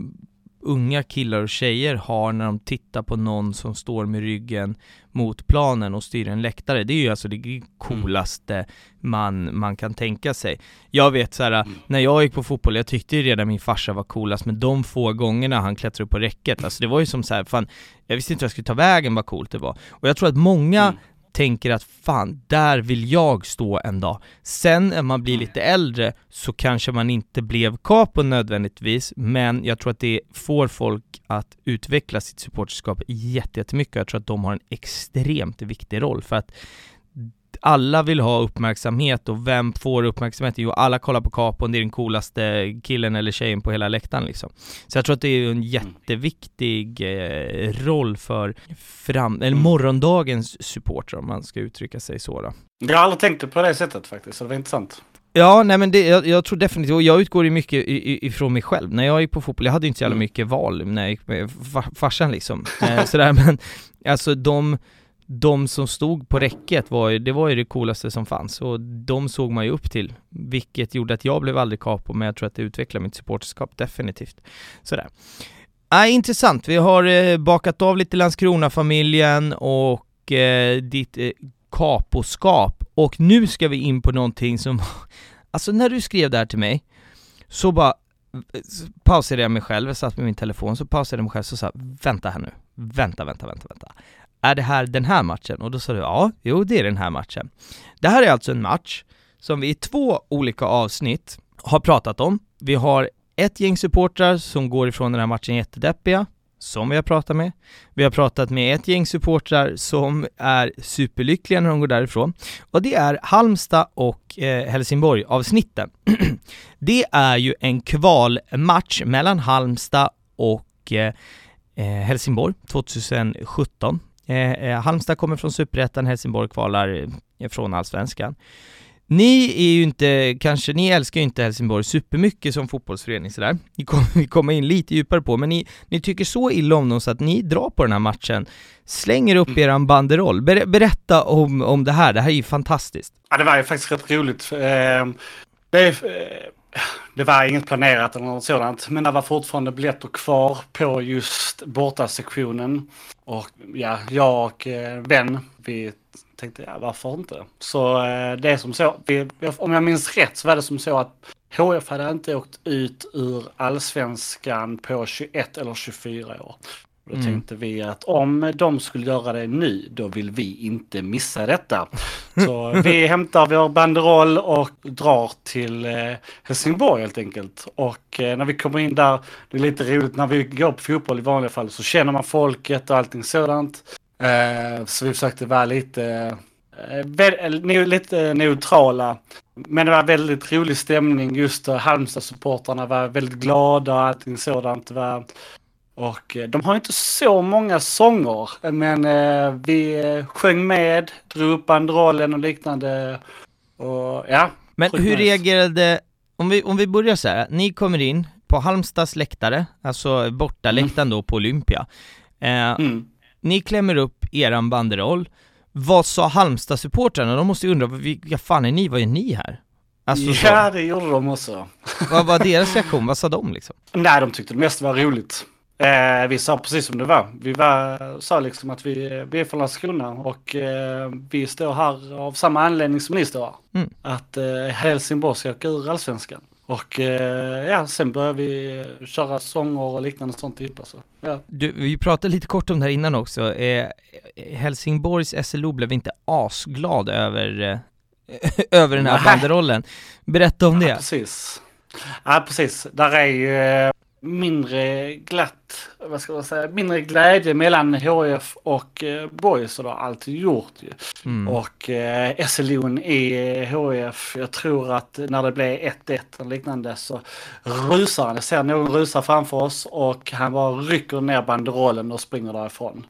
unga killar och tjejer har när de tittar på någon som står med ryggen mot planen och styr en läktare. Det är ju alltså det coolaste man, man kan tänka sig. Jag vet så här, mm. när jag gick på fotboll, jag tyckte ju redan min farsa var coolast, men de få gångerna han klättrade upp på räcket, alltså det var ju som så här, fan, jag visste inte hur jag skulle ta vägen vad coolt det var. Och jag tror att många mm tänker att fan, där vill jag stå en dag. Sen när man blir lite äldre så kanske man inte blev capo nödvändigtvis, men jag tror att det får folk att utveckla sitt supporterskap jättemycket. Jag tror att de har en extremt viktig roll för att alla vill ha uppmärksamhet och vem får uppmärksamhet? Jo, alla kollar på Capon, det är den coolaste killen eller tjejen på hela läktaren liksom. Så jag tror att det är en jätteviktig eh, roll för fram, eller Mm. morgondagens supportrar om man ska uttrycka sig så då. Jag har aldrig tänkt på det sättet faktiskt, så det var intressant. Ja, nej men det, jag, jag tror definitivt, och jag utgår ju mycket ifrån mig själv. När jag gick på fotboll, jag hade ju inte så jävla Mm. mycket val när jag gick med fa- farsan liksom. Eh, sådär, men alltså de, de som stod på räcket var ju, det var ju det coolaste som fanns och de såg man ju upp till. Vilket gjorde att jag blev aldrig capo, men jag tror att det utvecklade mitt supporterskap definitivt. Sådär. Ah, intressant, vi har eh, bakat av lite Landskrona-familjen och eh, ditt eh, kaposkap. Och nu ska vi in på någonting som, alltså när du skrev det här till mig, så bara eh, så pausade jag mig själv, jag satt med min telefon, så pausade jag mig själv så sa vänta här nu, vänta, vänta, vänta, vänta. Är det här den här matchen? Och då sa du ja, jo det är den här matchen. Det här är alltså en match som vi i två olika avsnitt har pratat om. Vi har ett gäng supportrar som går ifrån den här matchen jättedeppiga, som vi har pratat med. Vi har pratat med ett gäng supportrar som är superlyckliga när de går därifrån. Och det är Halmstad och eh, Helsingborg avsnitten. det är ju en kvalmatch mellan Halmstad och eh, eh Helsingborg 2017. Eh, eh, Halmstad kommer från Superettan, Helsingborg kvalar eh, från Allsvenskan. Ni är ju inte, kanske, ni älskar ju inte Helsingborg supermycket som fotbollsförening sådär. Vi kommer vi kommer in lite djupare på, men ni, ni tycker så illa om dem så att ni drar på den här matchen, slänger upp eran banderoll. Ber, berätta om, om det här, det här är ju fantastiskt. Ja, det var ju faktiskt rätt roligt. Eh, Det, eh, det var inget planerat eller något sådant, men det var fortfarande biljetter kvar på just bortasektionen. Och ja, jag och eh, vän, vi tänkte ja, varför inte? Så eh, det är som så, vi, om jag minns rätt så var det som så att HF hade inte åkt ut ur allsvenskan på 21 eller 24 år. Då Mm. tänkte vi att om de skulle göra det nu, då vill vi inte missa detta. Så vi hämtar vår banderoll och drar till eh, Helsingborg helt enkelt. Och eh, när vi kommer in där, det är lite roligt, när vi går på fotboll i vanliga fall så känner man folket och allting sådant. Eh, så vi försökte vara lite, lite neutrala. Men det var väldigt rolig stämning just Halmstad-supportrarna var väldigt glada och allting sådant. Det var, och eh, de har inte så många sånger, men eh, vi eh, sjöng med, drog upp banderollen och liknande. Och ja, Men hur reagerade, om vi, om vi börjar så här, ni kommer in på Halmstads läktare, alltså bortaläktaren då på Olympia. Eh, mm. ni klämmer upp eran banderoll. Vad sa Halmstad-supportrarna? De måste ju undra, vilka fan är ni? Vad är ni här? Alltså, så, ja, det gjorde de också. vad var deras reaktion? Vad sa de liksom? Nej, de tyckte det mest var roligt. Eh, vi sa precis som det var. Vi var, sa liksom att vi, vi är från Landskrona och eh, vi står här av samma anledning som ni står här. Mm. Att eh, Helsingborg ska åka ur allsvenskan. Och eh, ja, sen börjar vi köra sånger och liknande sånt ihop. Alltså. Ja. Du, vi pratade lite kort om det här innan också. Eh, Helsingborgs SLO blev inte asglad över, eh, över den här Nej. banderollen. Berätta om Ja, det. precis. Ja, precis. Där är ju eh, mindre glatt, vad ska man säga, mindre glädje mellan HF och eh, Boys och det har alltid gjort ju. Mm. Och eh, SLO'n i HF, jag tror att när det blev 1-1 och liknande så rusar han. Jag ser någon rusa framför oss och han bara rycker ner banderollen och springer därifrån.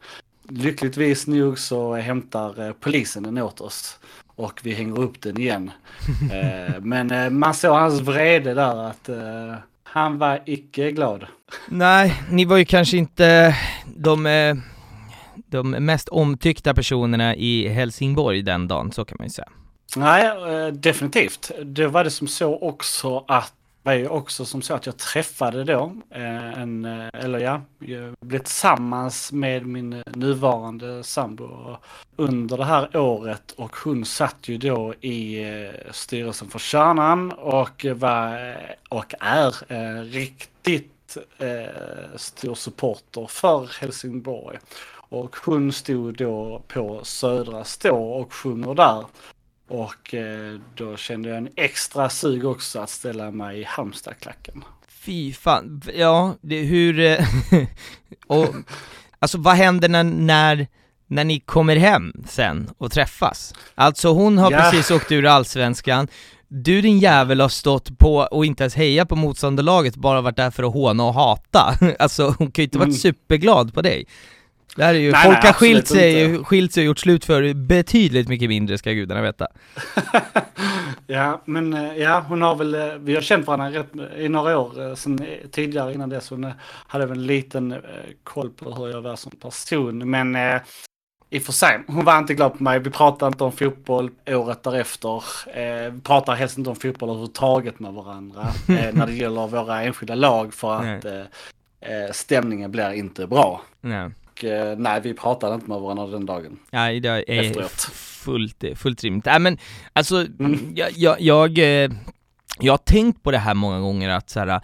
Lyckligtvis nog så hämtar eh, polisen den åt oss. Och vi hänger upp den igen. eh, men eh, man såg hans vrede där att eh, han var icke glad. Nej, ni var ju kanske inte de, eh, de mest omtyckta personerna i Helsingborg den dagen, så kan man ju säga. Nej, eh, definitivt. Det var det som så också att var ju också som så att jag träffade då eh, en, eh, eller ja, jag blev tillsammans med min eh, nuvarande sambo under det här året och hon satt ju då i styrelsen för Kärnan och var och är riktigt stor supporter för Helsingborg. Och hon stod då på Södra Stå och sjunger där. Och eh, då kände jag en extra sug också att ställa mig i Halmstadklacken. Fy fan, ja, det, hur, eh, och, alltså vad händer när, när, när ni kommer hem sen och träffas. Alltså hon har Ja. precis åkt ur allsvenskan, du din jävel har stått på och inte ens heja på motståndarlaget, bara varit där för att håna och hata. Alltså hon kan ju inte varit Mm. superglad på dig. Det här är ju, Nej, folk nej, har skilt sig, inte. skilt sig och gjort slut för betydligt mycket mindre ska gudarna veta. Ja, men eh, ja, hon har väl, eh, vi har känt varandra rätt, i några år eh, sen eh, tidigare innan dess. Hon eh, hade väl en liten eh, koll på hur jag var som person. Men eh, i och för sig, hon var inte glad på mig. Vi pratade inte om fotboll året därefter. Eh, vi pratar helst inte om fotboll överhuvudtaget med varandra eh, när det gäller våra enskilda lag för att eh, eh, stämningen blir inte bra. Nej. Och, eh, nej, vi pratade inte med varandra den dagen. Ja, det är Efteråt. fullt, fullt rimligt. Nej men, alltså, Mm. jag, jag, jag, eh, jag har tänkt på det här många gånger att så här,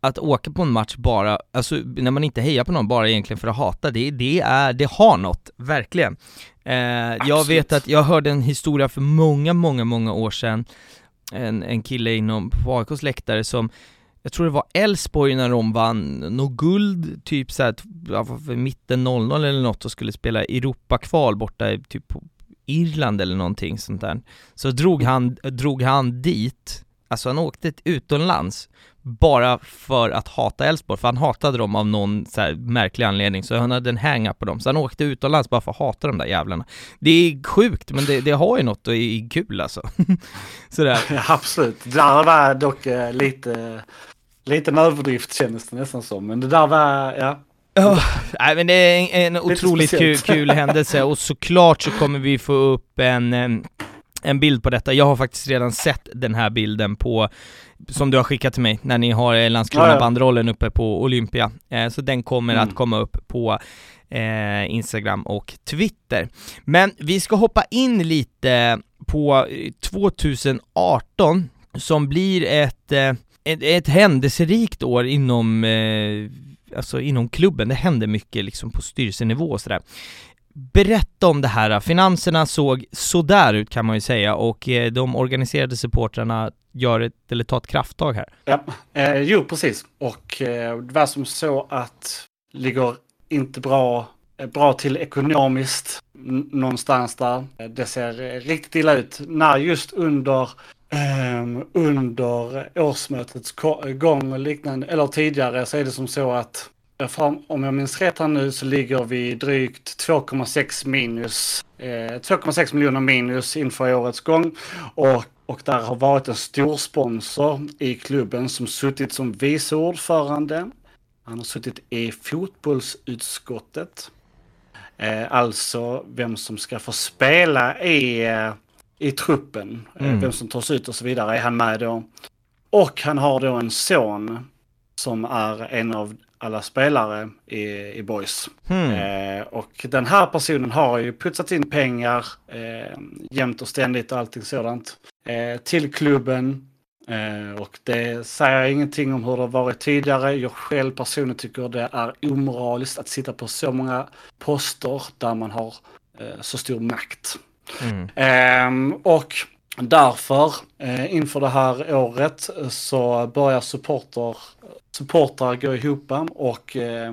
att åka på en match bara, alltså när man inte hejar på någon bara egentligen för att hata, det, det är, det har något, verkligen. Eh, jag vet att jag hörde en historia för många, många, många år sedan, en, en kille inom, på AIKs läktare som jag tror det var Elfsborg när de vann något guld, typ såhär, ja, mitten 00 eller något och skulle spela Europakval borta i, typ på Irland eller någonting sånt där. Så drog han, drog han dit, alltså han åkte utomlands bara för att hata Elfsborg, för han hatade dem av någon så här märklig anledning, så han hade en hang-up på dem, så han åkte utomlands bara för att hata de där jävlarna. Det är sjukt, men det, det har ju något och är kul alltså. Sådär. Ja, absolut. Det var dock eh, lite, eh, lite en överdrift kändes det nästan som. Men det där var, ja. Ja, nej men det är en, en otroligt kul, kul händelse och såklart så kommer vi få upp en, en bild på detta. Jag har faktiskt redan sett den här bilden på, som du har skickat till mig, när ni har eh, Landskrona-bandrollen uppe på Olympia. Eh, så den kommer Mm. att komma upp på eh, Instagram och Twitter. Men vi ska hoppa in lite på eh, 2018 som blir ett, eh, ett, ett händelserikt år inom, eh, alltså inom klubben. Det hände mycket liksom på styrelsenivå och sådär. Berätta om det här. Finanserna såg sådär ut kan man ju säga och eh, de organiserade supportrarna gör ett, eller tar ett krafttag här. ja. Eh, jo, precis. Och eh, det var som så att ligger inte bra, eh, bra till ekonomiskt någonstans där. Det ser riktigt illa ut när just under Ehm, under årsmötets gång och liknande, eller tidigare så är det som så att om jag minns rätt här nu så ligger vi drygt 2,6 minus, eh, 2,6 miljoner minus inför årets gång. Och, och där har varit en stor sponsor i klubben som suttit som vice ordförande. Han har suttit i fotbollsutskottet. Eh, alltså vem som ska få spela i, eh, i truppen. Eh, Mm. Vem som tas ut och så vidare är han med då. Och han har då en son som är en av alla spelare i, i Boys. Hmm. Eh, och den här personen har ju putsat in pengar eh, jämt och ständigt och allting sådant eh, till klubben. Eh, och det säger ingenting om hur det har varit tidigare. Jag själv personligen tycker det är omoraliskt att sitta på så många poster där man har eh, så stor makt. Mm. Ehm, och därför eh, inför det här året eh, så börjar supporter, supportrar gå ihop och eh,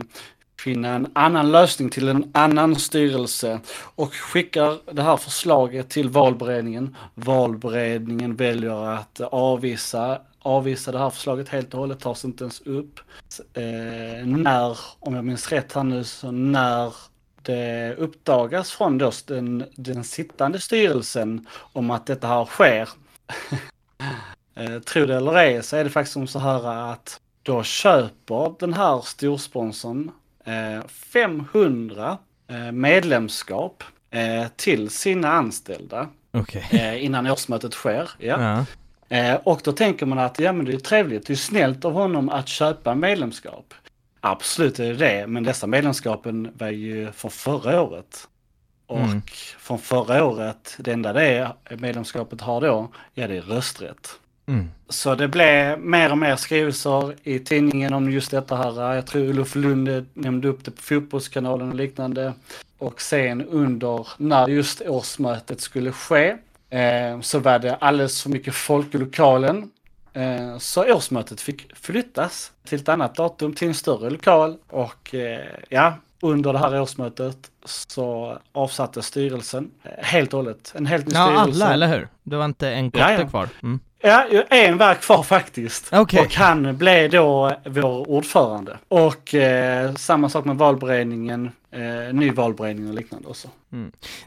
finna en annan lösning till en annan styrelse och skickar det här förslaget till valberedningen. Valberedningen väljer att avvisa, avvisa det här förslaget helt och hållet, tas inte ens upp. Eh, när, om jag minns rätt här nu, så när det uppdagas från då den, den sittande styrelsen om att detta här sker. eh, tro det eller ej så är det faktiskt som så här att då köper den här storsponsorn eh, 500 eh, medlemskap eh, till sina anställda eh, innan årsmötet sker. Ja. Ja. Eh, och då tänker man att ja, men det är trevligt, det är snällt av honom att köpa medlemskap. Absolut är det det, men dessa medlemskapen var ju från förra året. Och Mm. från förra året, det enda det medlemskapet har då, ja det är rösträtt. Mm. Så det blev mer och mer skrivelser i tidningen om just detta här. Jag tror Olof Lund nämnde upp det på Fotbollskanalen och liknande. Och sen under, när just årsmötet skulle ske, eh, så var det alldeles för mycket folk i lokalen. Eh, så årsmötet fick flyttas till ett annat datum, till en större lokal. Och eh, ja, under det här årsmötet så avsattes styrelsen helt och hållet. En helt ny Ja, styrelse. alla, eller hur? Det var inte en kotte Ja, ja. kvar. Mm. Ja, en var kvar faktiskt. Okej. Och han blev då vår ordförande. Och eh, samma sak med valberedningen, eh, ny valberedning och liknande också.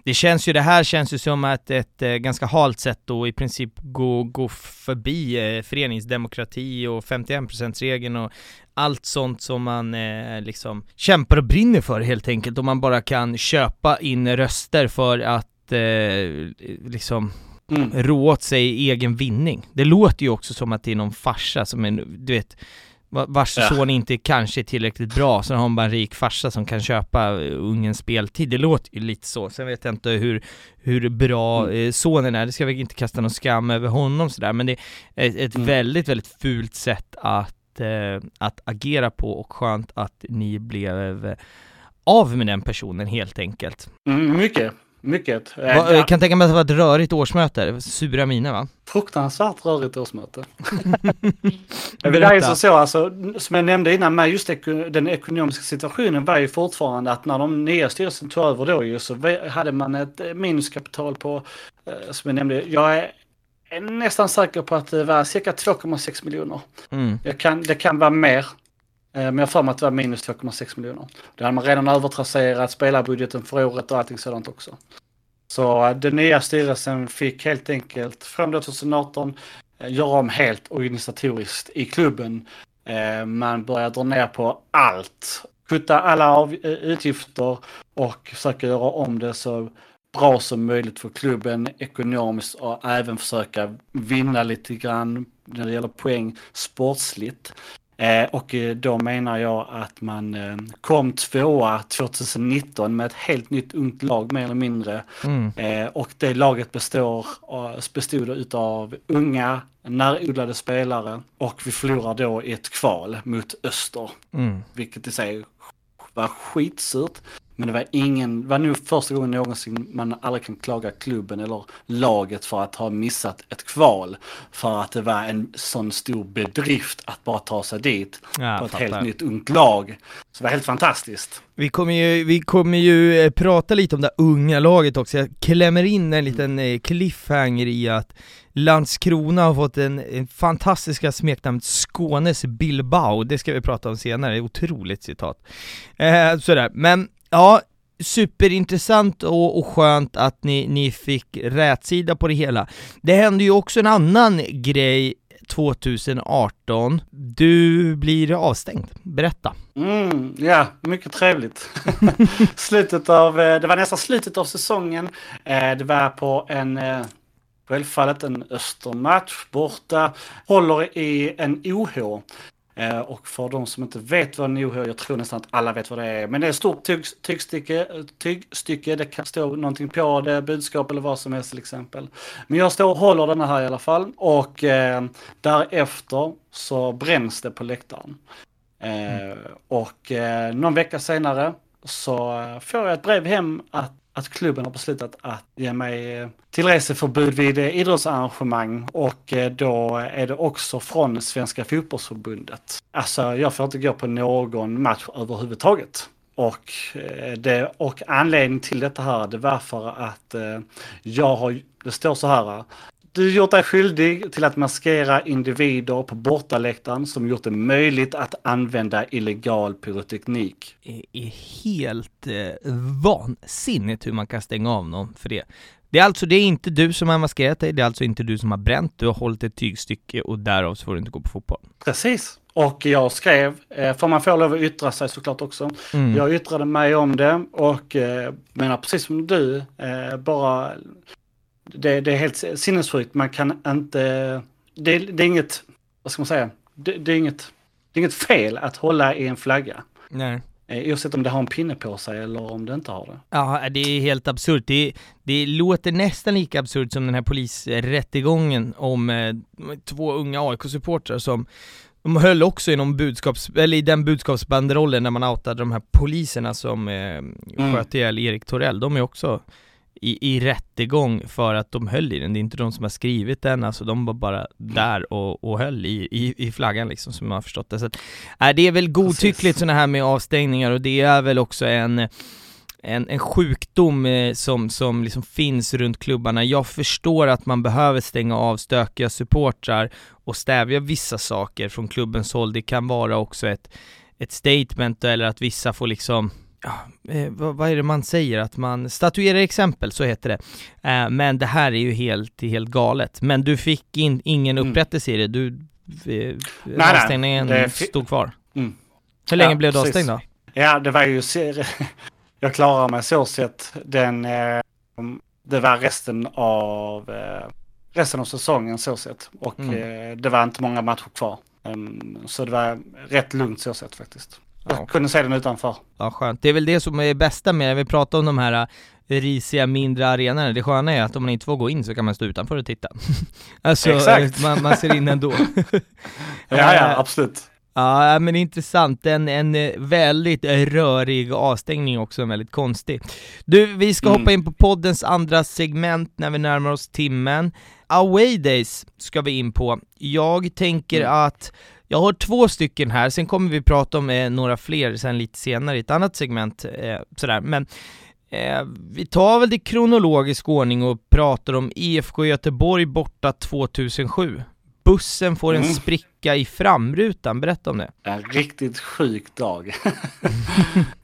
Det känns ju, det här känns ju som att ett eh, ganska halt sätt då i princip gå, gå förbi eh, föreningsdemokrati och 51%-regeln och allt sånt som man eh, liksom kämpar och brinner för helt enkelt. Om man bara kan köpa in röster för att eh, liksom Mm. rå åt sig egen vinning. Det låter ju också som att det är någon farsa som är, du vet, va- vars Ja. son inte kanske är tillräckligt bra, så har man bara en rik farsa som kan köpa eh, ungens speltid. Det låter ju lite så. Sen vet jag inte hur, hur bra Mm. eh, sonen är, det ska väl inte kasta någon skam över honom sådär, men det är ett, ett Mm. väldigt, väldigt fult sätt att, eh, att agera på och skönt att ni blev eh, av med den personen helt enkelt. Mm, mycket, mycket. Eh, Va, ja, Jag kan tänka mig att det var ett rörigt årsmöte, sura miner va? Fruktansvärt rörigt årsmöte. Det är så, så alltså, som jag nämnde innan med just den ekonomiska situationen var ju fortfarande att när de nya styrelsen tog över då ju så hade man ett eh, minuskapital på, eh, som jag nämnde, jag är nästan säker på att det var cirka 2,6 miljoner. Mm. Kan, det kan vara mer. Eh, men jag har för mig att det var minus 2,6 miljoner. Det hade man redan övertrasserat spelarbudgeten för året och allting sådant också. Så eh, den nya styrelsen fick helt enkelt från 2018 eh, göra om helt organisatoriskt i klubben. Man börjar dra ner på allt. Kutta alla av, utgifter och försöka göra om det så bra som möjligt för klubben ekonomiskt och även försöka vinna lite grann när det gäller poäng sportsligt. Eh, och eh, då menar jag att man eh, kom tvåa 2019 med ett helt nytt ungt lag mer eller mindre. Mm. Och det laget består, av- bestod utav unga, närodlade spelare och vi förlorar då i ett kval mot Öster. Mm. Vilket i sig var skitsurt. Men det var ingen, det var nog första gången någonsin man aldrig kan klaga klubben eller laget för att ha missat ett kval. För att det var en sån stor bedrift att bara ta sig dit Ja, på ett helt nytt ungt lag. Så det var helt fantastiskt. Vi kommer ju, vi kommer ju eh, prata lite om det unga laget också, jag klämmer in en liten eh, cliffhanger i att Landskrona har fått en, en fantastiska smeknamnet Skånes Bilbao, det ska vi prata om senare, otroligt citat. Eh, sådär, men ja, superintressant och, och skönt att ni, ni fick rätsida på det hela. Det hände ju också en annan grej 2018, du blir avstängd, berätta. Mm, ja, mycket trevligt. slutet av, eh, det var nästan slutet av säsongen. Eh, det var på en, eh, självfallet en Östermatch borta. Håller i en OH. Eh, Och för de som inte vet vad en OH, jag tror nästan att alla vet vad det är. Men det är ett stort tyg, tygstycke, tygstycke, det kan stå någonting på det, budskap eller vad som helst till exempel. Men jag står och håller den här i alla fall. Och eh, därefter så bränns det på läktaren. Eh, och eh, någon vecka senare så eh, får jag ett brev hem att, att klubben har beslutat att ge mig eh, tillreseförbud vid eh, idrottsarrangemang och eh, då är det också från Svenska fotbollsförbundet. Alltså jag får inte gå på någon match överhuvudtaget. Och, det, och anledningen till detta här, det var för att jag har, det står så här, du gjort dig skyldig till att maskera individer på bortaläktaren som gjort det möjligt att använda illegal pyroteknik. är, är helt eh, vansinnigt hur man kan stänga av någon för det. Det är alltså, det är inte du som har maskerat dig, det är alltså inte du som har bränt, du har hållit ett tygstycke och därav så får du inte gå på fotboll. Precis. Och jag skrev, eh, för man får lov att yttra sig såklart också. Mm. Jag yttrade mig om det och eh, menar precis som du, eh, bara det, det är helt sinnessjukt. Man kan inte, det, det är inget, vad ska man säga, det, det, är inget, det är inget fel att hålla i en flagga. Nej. Eh, Oavsett om det har en pinne på sig eller om det inte har det. Ja, det är helt absurt. Det, det låter nästan lika absurt som den här polisrättegången om eh, två unga AIK-supportrar som de höll också i, någon budskaps, eller i den budskapsbanderollen när man outade de här poliserna som eh, sköt ihjäl Erik Torell. De är också i, i rättegång för att de höll i den. Det är inte de som har skrivit den, alltså de var bara där och, och höll i, i, i flaggan liksom, som jag har förstått det. Så att, äh, det är väl godtyckligt sådana här med avstängningar och det är väl också en en, en sjukdom eh, som, som liksom finns runt klubbarna. Jag förstår att man behöver stänga av stökiga supportrar och stävja vissa saker från klubbens håll. Det kan vara också ett, ett statement eller att vissa får liksom Ja, eh, vad, vad, är det man säger? Att man statuerar exempel, så heter det. Eh, men det här är ju helt, helt galet. Men du fick in, ingen mm. upprättelse mm. i det? Du, eh, avstängningen nej, stod kvar? Mm. Hur länge ja, blev du avstängd då? Ja, det var ju... Jag klarade mig så sett. Den, eh, det var resten av, eh, resten av säsongen så sett. Och mm. Det var inte många matcher kvar. Ehm, så det var rätt lugnt så sett faktiskt. Jag ja. kunde se den utanför. Ja, skönt. Det är väl det som är bästa med, när vi pratar om de här risiga mindre arenorna, det sköna är att om man inte får gå in så kan man stå utanför och titta. alltså, Exakt. Man, man ser in ändå. ja, ja, absolut. Ja, men intressant. En, en eh, väldigt rörig avstängning också, väldigt konstig. Du, vi ska mm. hoppa in på poddens andra segment när vi närmar oss timmen. Away Days ska vi in på. Jag tänker mm. att jag har två stycken här, sen kommer vi prata om eh, några fler sen lite senare i ett annat segment, eh, sådär. Men eh, vi tar väl det kronologisk ordning och pratar om IFK Göteborg borta 2007 bussen får en mm. spricka i framrutan, berätta om det. En riktigt sjuk dag.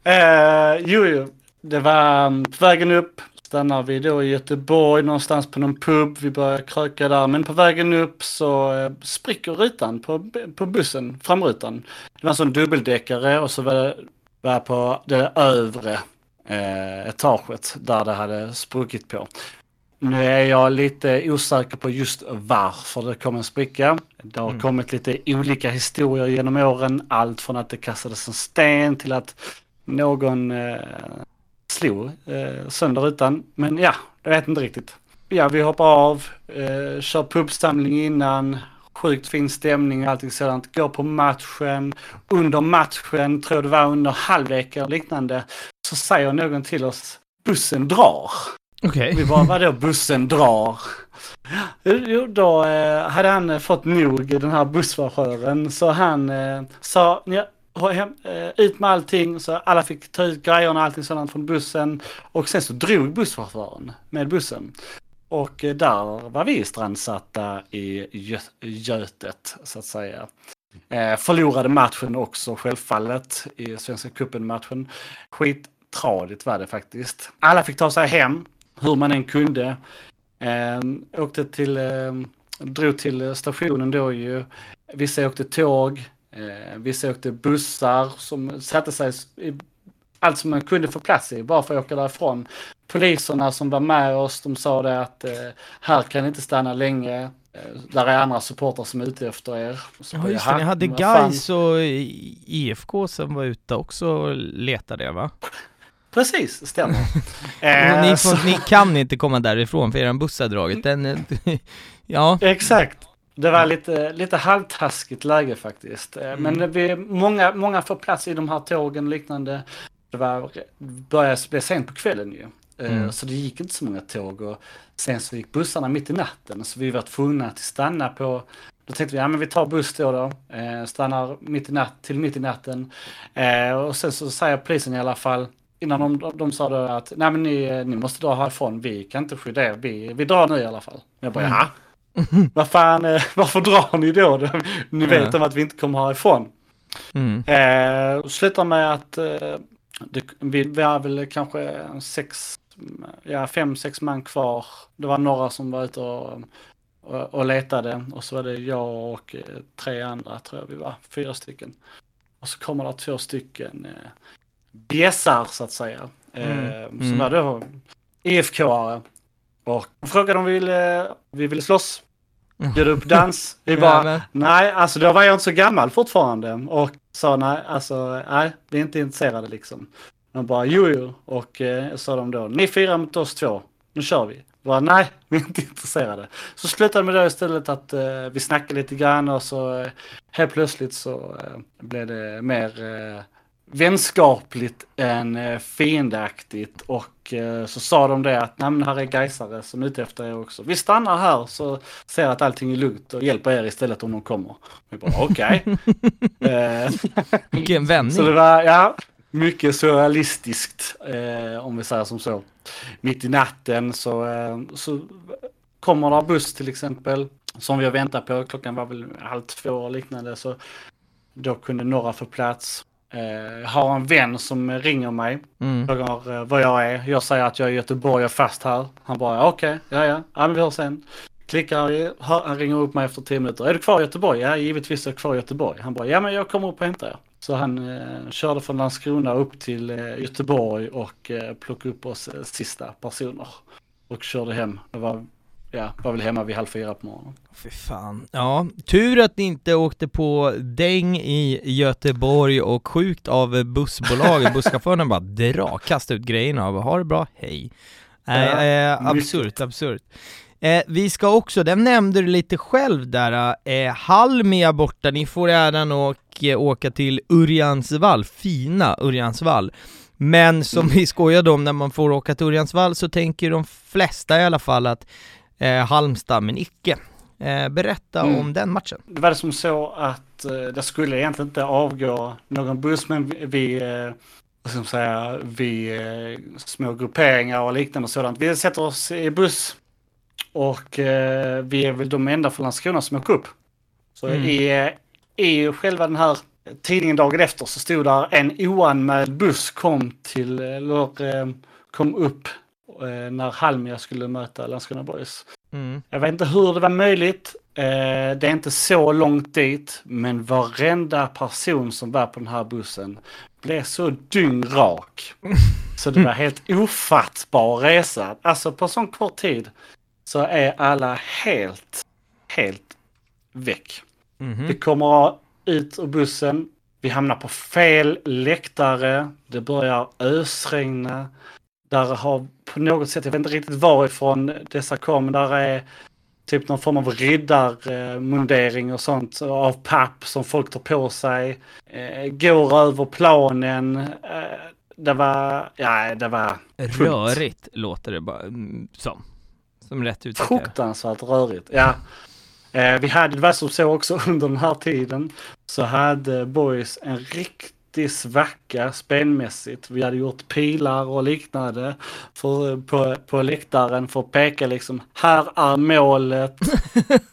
eh, jo, jo, det var um, på vägen upp, stannar vi då i Göteborg någonstans på någon pub, vi börjar kröka där, men på vägen upp så eh, spricker rutan på, på bussen, framrutan. Det var en sån dubbeldäckare och så var det var på det övre eh, etaget där det hade spruckit på. Nu är jag lite osäker på just varför det kom en spricka. Det har mm. kommit lite olika historier genom åren. Allt från att det kastades en sten till att någon eh, slog eh, sönder rutan. Men ja, jag vet inte riktigt. Ja, vi hoppar av, eh, kör pubsamling innan, sjukt fin stämning och allting sådant. Går på matchen. Under matchen, tror det var under halvlek eller liknande, så säger någon till oss bussen drar. Okay. Vi bara, vadå bussen drar? Jo, då eh, hade han fått nog, den här busschauffören, så han eh, sa, ja, hem, eh, ut med allting, så alla fick ta ut grejerna och allting sådant från bussen. Och sen så drog busschauffören med bussen. Och eh, där var vi strandsatta i gö Götet, så att säga. Eh, förlorade matchen också självfallet i Svenska cupen-matchen. Skittradigt var det faktiskt. Alla fick ta sig hem hur man än kunde. Eh, åkte till, eh, drog till stationen då ju. Vissa åkte tåg, eh, vissa åkte bussar som satte sig i allt som man kunde få plats i bara för att åka därifrån. Poliserna som var med oss, de sa det att eh, här kan ni inte stanna länge. Eh, där är andra supportrar som är ute efter er. Så ja, just det, ni hade Gais och IFK som var ute också och letade va? Precis, stämmer. eh, ni, får, ni, kan inte komma därifrån för er buss har dragit. Den, ja. Exakt. Det var lite, lite halvtaskigt läge faktiskt. Eh, mm. Men vi, många, många får plats i de här tågen och liknande. Det var, började bli sent på kvällen ju. Eh, mm. Så det gick inte så många tåg och sen så gick bussarna mitt i natten. Så vi var tvungna att stanna på då tänkte vi, ja men vi tar buss då, då eh, stannar mitt i natt, till mitt i natten. Eh, och sen så säger polisen i alla fall, innan de, de sa då att nej men ni, ni måste dra härifrån, vi kan inte skydda er, vi, vi drar nu i alla fall. Jag bara, mm. Vad fan, eh, varför drar ni då? Ni vet mm. om att vi inte kommer härifrån. Mm. Eh, slutar med att eh, det, vi, vi har väl kanske sex, ja fem, sex man kvar. Det var några som var ute och, och, och letade och så var det jag och eh, tre andra tror jag vi var, fyra stycken. Och så kommer det två stycken eh, bjässar så att säga. Mm. Eh, som mm. var då IFK-are. Och frågade om vi ville, vi ville slåss. Bjöd upp dans. Vi bara, nej, alltså då var jag inte så gammal fortfarande. Och sa nej, alltså nej, vi är inte intresserade liksom. De bara, jo, jo. Och eh, sa de då, ni fyra mot oss två, nu kör vi. Bara, nej, vi är inte intresserade. Så slutade med det istället att eh, vi snackade lite grann och så eh, helt plötsligt så eh, blev det mer eh, vänskapligt än eh, fiendaktigt och eh, så sa de det att nej men här är Gaisare som är ute efter er också. Vi stannar här så ser att allting är lugnt och hjälper er istället om de kommer. Vi bara okej. Okay. Eh, Vilken vändning. Så det var, ja, mycket surrealistiskt, eh, om vi säger som så. Mitt i natten så, eh, så kommer det buss till exempel, som vi har väntat på. Klockan var väl halv två och liknande, så då kunde några få plats. Eh, har en vän som ringer mig, Mm. frågar eh, vad jag är. Jag säger att jag är i Göteborg och är fast här. Han bara okej, ja ja, ja men vi hörs sen. Klickar, han ringer upp mig efter tio minuter. Är du kvar i Göteborg? Ja, givetvis är jag kvar i Göteborg. Han bara, ja men jag kommer upp och hämtar er. Så han eh, körde från Landskrona upp till eh, Göteborg och eh, plockade upp oss eh, sista personer. Och körde hem. Det var, ja, var väl hemma vid halv fyra på morgonen. Fy fan. Ja, tur att ni inte åkte på däng i Göteborg och sjukt av bussbolaget, busschauffören bara dra, kasta ut grejerna och ha det bra, hej. Eh, mycket. absurt, absurt. Eh, vi ska också, den nämnde du lite själv där, eh, Halmia borta, ni får äran att eh, åka till Urjansvall, fina Urjansvall. Men som vi skojade om, när man får åka till Urjansvall så tänker de flesta i alla fall att eh, Halmstad, men icke. Eh, berätta Mm. om den matchen. Det var det som så att eh, det skulle egentligen inte avgå någon buss, men vi, vi eh, man säga, vi eh, små grupperingar och liknande och sådant. Vi sätter oss i buss och eh, vi är väl de enda från Landskrona som åker upp. Så Mm. i, eh, i själva den här tidningen dagen efter så stod där en oanmäld buss kom till, eller eh, kom upp eh, när Halmia skulle möta Landskrona Boys. Mm. Jag vet inte hur det var möjligt. Eh, det är inte så långt dit, men varenda person som var på den här bussen blev så dyngrak. Så det var helt ofattbar resa. Alltså på sån kort tid så är alla helt, helt väck. Mhm. Vi kommer ut ur bussen. Vi hamnar på fel läktare. Det börjar ösregna. Där har på något sätt, jag vet inte riktigt varifrån dessa kom, där är typ någon form av riddarmundering och sånt av papp som folk tar på sig. Eh, går över planen. Eh, det var, ja det var Rörigt låter det bara mm, som. Som rätt uttryck. fruktansvärt rörigt. Ja. Eh, vi hade, det var som så också under den här tiden, så hade Boys en riktig svacka spelmässigt. Vi hade gjort pilar och liknande för, på, på läktaren för att peka liksom, här är målet.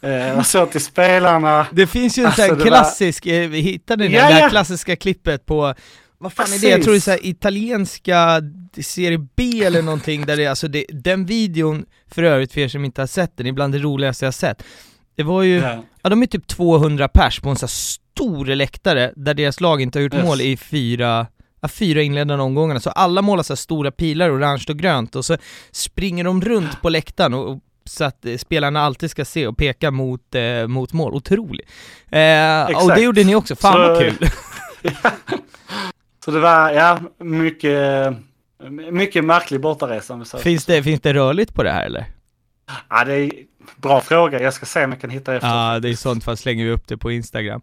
eh, och så till spelarna. Det finns ju en Alltså, sån var- klassisk, eh, vi hittade den, Ja, det här ja. klassiska klippet på vad fan är det? Jag tror det är Precis. så här italienska serie B eller någonting där det, alltså det, den videon, för övrigt för er som inte har sett den, är bland det roligaste jag har sett. Det var ju, Ja. ja de är typ 200 pers på en så här stor läktare där deras lag inte har gjort Yes. mål i fyra, ja, fyra inledande omgångarna, så alla målar så stora pilar, orange och grönt, och så springer de runt på läktaren och, och så att eh, spelarna alltid ska se och peka mot, eh, mot mål, otroligt. Eh, och det gjorde ni också, fan Så- vad kul! Så det var, ja, mycket, mycket märklig bortaresa. finns, det, finns det rörligt på det här eller? Ja, det är bra fråga. Jag ska se om jag kan hitta efter. Ja, det är sånt, fast slänger vi upp det på Instagram.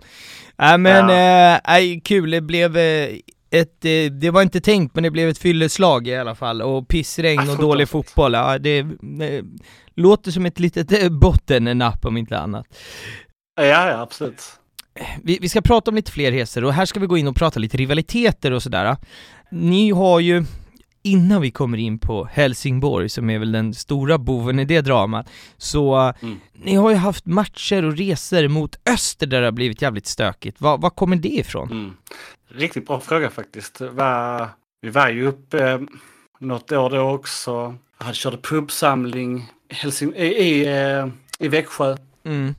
Äh, men, Ja. äh, nej, kul, det blev eh, ett, eh, det var inte tänkt, men det blev ett fylleslag i alla fall, och pissregn Ja, och dålig fotboll, ja, det eh, låter som ett litet eh, bottennapp om inte annat. Ja, ja, absolut. Vi, vi ska prata om lite fler resor, och här ska vi gå in och prata lite rivaliteter och sådär. Ni har ju, innan vi kommer in på Helsingborg, som är väl den stora boven i det dramat, så Mm. ni har ju haft matcher och resor mot öster där det har blivit jävligt stökigt. Var, var kommer det ifrån? Mm. Riktigt bra fråga faktiskt. Va, vi var ju uppe eh, något år då också. Han körde pubsamling Helsing- i, i, eh, i Växjö. Mm.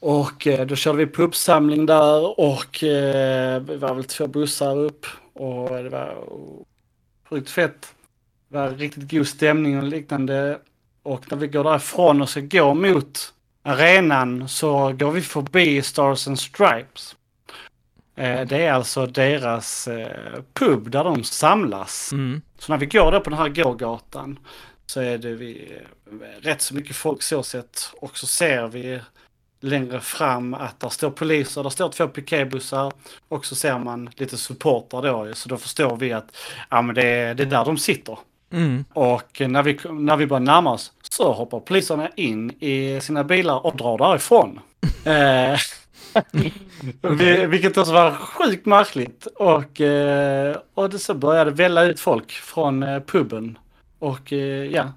Och eh, då körde vi pubsamling där och eh, vi var väl två bussar upp. Och det var sjukt fett. Det var riktigt god stämning och liknande. Och när vi går därifrån och ska gå mot arenan så går vi förbi Stars and Stripes. Eh, det är alltså deras eh, pub där de samlas. Mm. Så när vi går där på den här gågatan så är det vi, eh, rätt så mycket folk så sett. Och så ser vi längre fram att där står poliser, där står två piketbussar och så ser man lite supportrar då. Så då förstår vi att ja, men det, är, det är där de sitter. Mm. Och när vi, när vi börjar närma oss så hoppar poliserna in i sina bilar och drar därifrån. eh, Vi- Vilket också var sjukt märkligt. Och, eh, och det så började välla ut folk från eh, puben. Och eh, ja,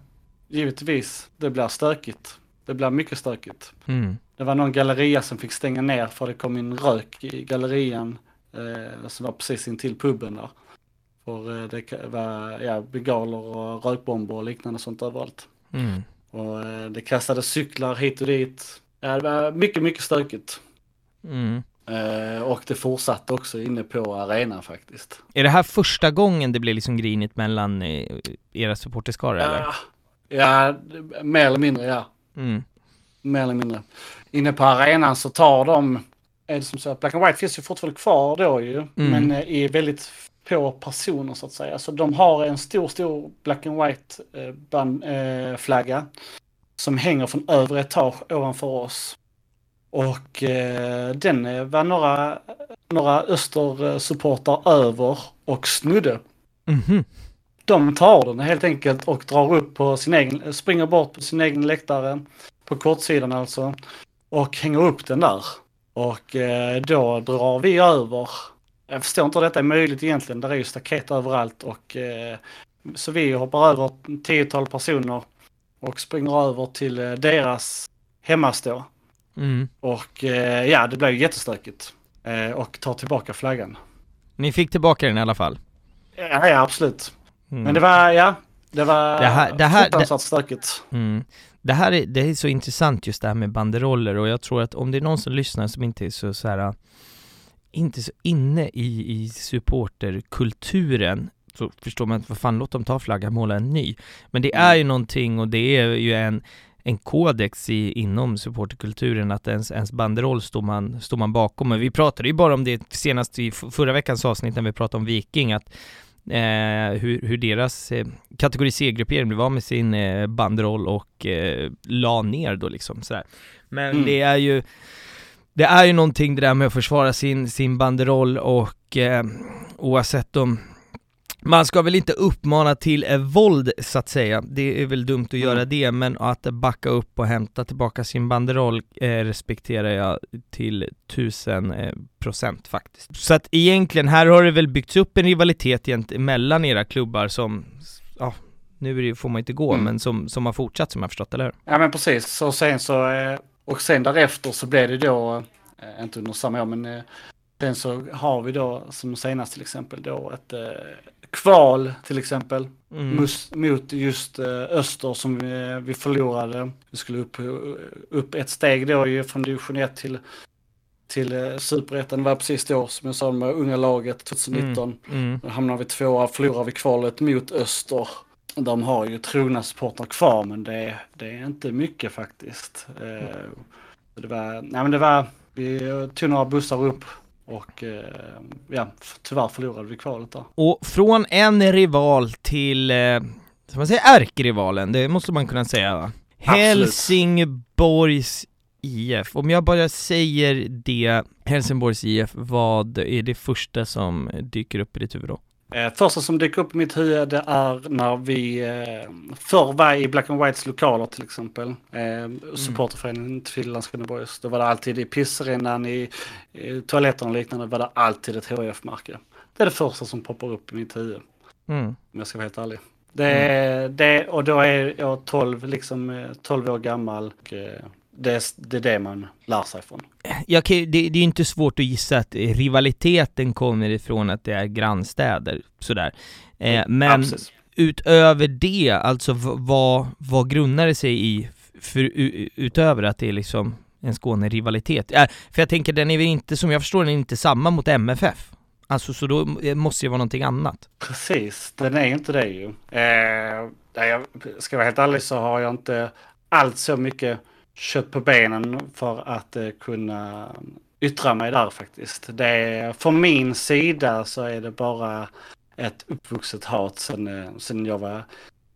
givetvis, det blir stökigt. Det blir mycket stökigt. Mm. Det var någon galleria som fick stänga ner för det kom in rök i gallerian. Eh, som var precis intill puben där. För eh, det var ja, bengaler och rökbomber och liknande sånt överallt. Mm. Och eh, det kastades cyklar hit och dit. Ja, det var mycket, mycket stökigt. Mm. Eh, och det fortsatte också inne på arenan faktiskt. Är det här första gången det blir liksom grinigt mellan eh, era supporterskaror eller? Ja, ja, mer eller mindre ja. Mm. Mer eller mindre. Inne på arenan så tar de, är det som så att Black and White finns ju fortfarande kvar då ju, men eh, är väldigt få personer så att säga. Så de har en stor, stor Black and White eh, eh, flagga som hänger från övre etage ovanför oss. Och eh, den eh, var några, några östersupportrar över och snudde. Mhm. De tar den helt enkelt och drar upp på sin egen, springer bort på sin egen läktare, på kortsidan alltså, och hänger upp den där. Och eh, då drar vi över. Jag förstår inte hur detta är möjligt egentligen, där är ju staket överallt och eh, så vi hoppar över ett tiotal personer och springer över till eh, deras hemmastå. Mm. Och eh, ja, det blev ju jättestökigt. Eh, och tar tillbaka flaggan. Ni fick tillbaka den i alla fall? Ja, ja absolut. Mm. Men det var, ja, det var Det här- det här- fruktansvärt stökigt. Mm. Det här är, det är så intressant just det här med banderoller och jag tror att om det är någon som lyssnar som inte är så, så här, inte så inne i, i supporterkulturen så förstår man att vad fan låt dem ta flaggan, måla en ny. Men det är ju någonting och det är ju en, en kodex i, inom supporterkulturen att ens, ens banderoll står man, står man bakom. Men vi pratade ju bara om det senast i förra veckans avsnitt när vi pratade om Viking, att eh, hur, hur deras eh, kategori C-gruppering blev av med sin eh, banderoll och eh, la ner då liksom sådär. Men Mm. det är ju det är ju någonting det där med att försvara sin, sin banderoll och eh, oavsett om man ska väl inte uppmana till eh, våld så att säga, det är väl dumt att göra Mm. det, men att backa upp och hämta tillbaka sin banderoll eh, respekterar jag till tusen eh, procent faktiskt. Så att egentligen, här har det väl byggts upp en rivalitet mellan era klubbar som, ja, nu får man inte gå, Mm. men som, som har fortsatt som jag förstått, eller hur? Ja men precis, så sen så, eh, och sen därefter så blev det då, eh, inte under samma år men eh, sen så har vi då som senast till exempel då ett eh, kval till exempel Mm. mus, mot just eh, Öster som vi, vi förlorade. Vi skulle upp, upp ett steg då ju från division 1 till, till eh, superettan. Det var precis då som jag sa med unga laget 2019. Mm. Då hamnar vi tvåa, förlorar vi kvalet mot Öster. De har ju trogna supportrar kvar men det, det är inte mycket faktiskt. Eh, så det var, nej men det var, vi tog några bussar upp och eh, ja, tyvärr förlorade vi kvalet där. Och från en rival till, eh, ska man säga ärkerivalen, det måste man kunna säga va? Absolut. Helsingborgs IF, om jag bara säger det, Helsingborgs IF, vad är det första som dyker upp i ditt huvud då? Eh, första som dyker upp i mitt huvud det är när vi eh, förr var i Black and Whites lokaler till exempel. Eh, supporterföreningen till Landskrona Boys. Då var det alltid i pissarenan, i, i toaletterna och liknande var det alltid ett HIF-märke. Det är det första som poppar upp i mitt huvud. Mm. Om jag ska vara helt ärlig. Det, det, och då är jag 12, liksom, eh, 12 år gammal. Och, eh, det, är- det är det man lär sig från. Ju- det, det är ju inte svårt att gissa att eh, rivaliteten kommer ifrån att det är grannstäder, sådär. Eh, men Ja, utöver det, alltså vad, vad grundar det sig i, för, utöver att det är liksom en Skåne-rivalitet? Äh, för jag tänker, den är väl inte, som jag förstår den är inte samma mot MFF? Alltså så då eh, måste det vara någonting annat? Precis, den är ju inte det ju. Eh, jag ska vara helt ärlig så har jag inte allt så mycket kött på benen för att eh, kunna yttra mig där faktiskt. Det är, från min sida så är det bara ett uppvuxet hat sen, eh, sen, jag, var,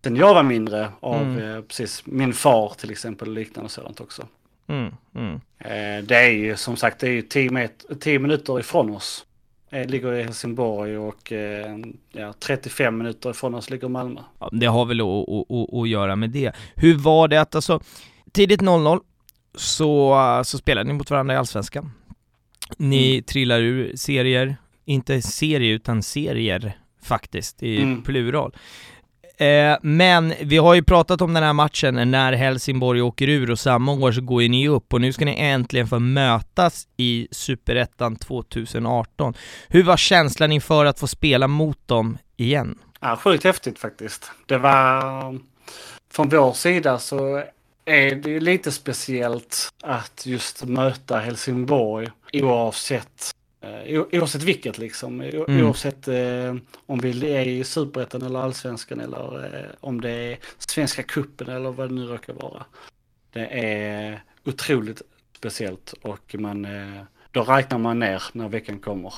sen jag var mindre av Mm. eh, precis min far till exempel och liknande och sådant också. Mm, mm. Det är ju som sagt det är ju 10, met- 10 minuter ifrån oss. Eh, ligger i Helsingborg och ja, 35 minuter ifrån oss ligger Malmö. Ja, det har väl att, att, att, att göra med det. Hur var det att alltså, tidigt 00 så, så spelade ni mot varandra i Allsvenskan. Ni Mm. trillar ur serier, inte serie utan serier faktiskt, i Mm. plural. Eh, men vi har ju pratat om den här matchen när Helsingborg åker ur och samma år så går ju ni upp och nu ska ni äntligen få mötas i Superettan 2018. Hur var känslan inför att få spela mot dem igen? Ja, sjukt häftigt faktiskt. Det var... Från vår sida så är det lite speciellt att just möta Helsingborg oavsett, eh, oavsett vilket liksom. O- Mm. Oavsett eh, om vi är i Superettan eller Allsvenskan eller eh, om det är Svenska Cupen eller vad det nu råkar vara. Det är otroligt speciellt och man, eh, då räknar man ner när veckan kommer.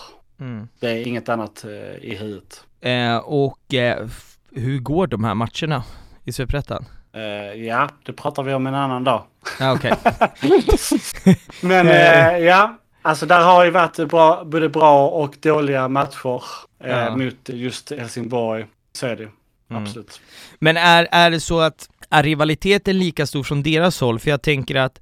Det är inget annat eh, i huvudet. Eh, och eh, hur går de här matcherna i Superettan? Eh, ja, det pratar vi om en annan dag. Ja, okej. Men eh, ja, alltså där har ju varit bra, både bra och dåliga matcher eh, Ja. mot just Helsingborg. Så är det Mm. absolut. Men är, är det så att, är rivaliteten lika stor från deras håll? För jag tänker att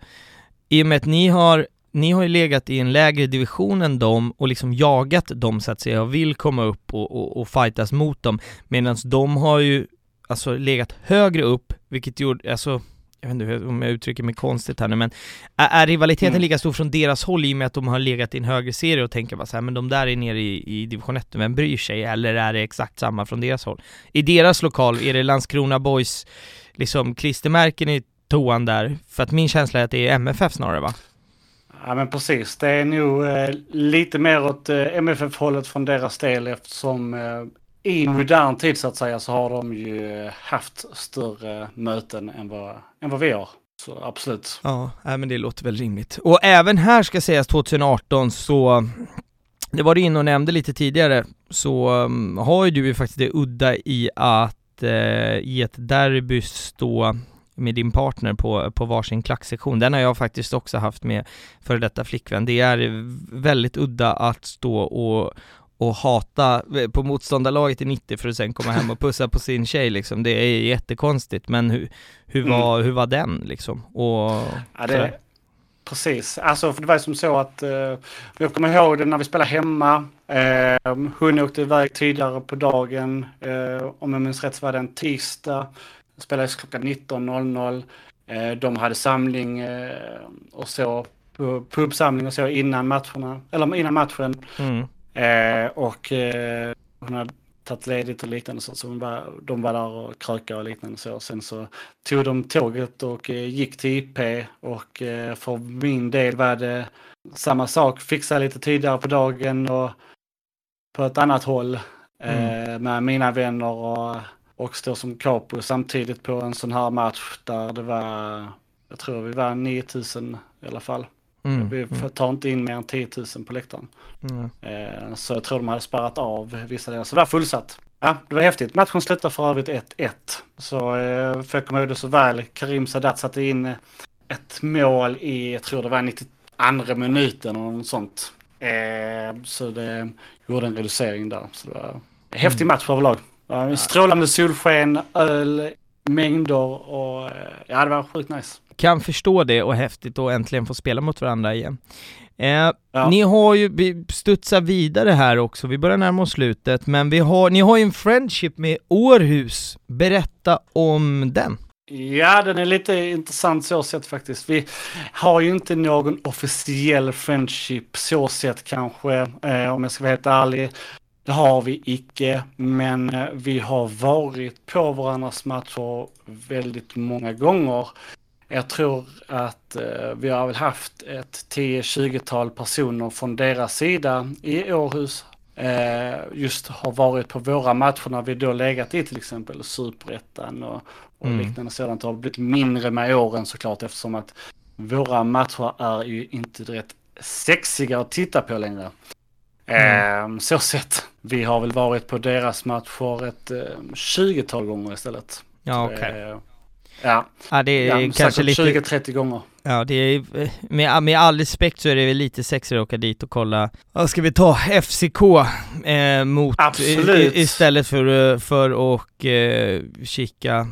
i och med att ni har, ni har ju legat i en lägre division än dem och liksom jagat dem så att säga och vill komma upp och, och, och fightas mot dem medan de har ju alltså legat högre upp vilket gjorde, alltså jag vet inte hur- om jag uttrycker mig konstigt här nu men är, är rivaliteten Mm. lika stor från deras håll i och med att de har legat i en högre serie och tänker bara så här, men de där är nere i, i division 1, vem bryr sig? Eller är det exakt samma från deras håll? I deras lokal, är det Landskrona Boys liksom klistermärken i toan där? För att min känsla är att det är MFF snarare va? Ja men precis, det är nog eh, lite mer åt eh, MFF-hållet från deras del eftersom eh, i modern tid så att säga så har de ju haft större möten än vad, än vad vi har. Så absolut. Ja, men det låter väl rimligt. Och även här ska sägas 2018 så, det var du inne och nämnde lite tidigare, så um, har ju du ju faktiskt det udda i att eh, i ett derby stå med din partner på, på varsin klacksektion. Den har jag faktiskt också haft med före detta flickvän. Det är väldigt udda att stå och och hata på motståndarlaget i 90 för att sen komma hem och pussa på sin tjej liksom. Det är jättekonstigt men hur, hur, Mm. var, hur var den liksom? Och Ja, det, precis. Alltså, för det var ju som så att eh, jag kommer ihåg det när vi spelade hemma. Eh, hon åkte iväg tidigare på dagen. Eh, om jag minns rätt så var det en tisdag. Det spelades klockan 19.00. Eh, de hade samling eh, och så, pu- pubsamling och så innan matcherna, eller innan matchen. Mm. Eh, och eh, hon hade tagit ledigt och liknande så, så hon var, de var där och krökade och liknande så. Sen så tog de tåget och eh, gick till IP och eh, för min del var det samma sak. Fixa lite tidigare på dagen och på ett annat håll eh, med mina vänner och, och stå som capo samtidigt på en sån här match där det var, jag tror vi var 9000 i alla fall. Mm. Vi tar inte in mer än 10 000 på läktaren. Mm. Eh, Så jag tror de hade sparat av vissa delar. Så det var fullsatt. Ja, det var häftigt. Matchen slutade för övrigt 1-1. Så eh, för jag kommer ihåg det så väl. Karim Sadat satte in ett mål i, jag tror det var 92 minuten och något sånt. Eh, Så det gjorde en reducering där. Så det var en häftig match överlag. Det var en Strålande solsken, öl, mängder och eh, ja, det var sjukt nice. Kan förstå det och häftigt att äntligen få spela mot varandra igen. Eh, Ja. Ni har ju, vi studsar vidare här också, vi börjar närma oss slutet, men vi har, ni har ju en friendship med Århus. Berätta om den. Ja, den är lite intressant så sett faktiskt. Vi har ju inte någon officiell friendship så sett kanske, eh, om jag ska vara helt ärlig. Det har vi icke, men eh, vi har varit på varandras matcher väldigt många gånger. Jag tror att eh, vi har väl haft ett 10-20-tal personer från deras sida i Århus eh, just har varit på våra matcher när vi då legat i till exempel Superettan och, och Mm. liknande sådant. Det har blivit mindre med åren såklart eftersom att våra matcher är ju inte direkt sexiga att titta på längre. Mm. Eh, så sett. Vi har väl varit på deras matcher ett eh, 20-tal gånger istället. Ja, okej. eh, Ja, Ja, det är ja kanske lite... 20-30 gånger. Ja, det är, med, med all respekt så är det väl lite sexigare att åka dit och kolla, vad ska vi ta, FCK eh, mot, Absolut. i, istället för, eh, för att eh, kika,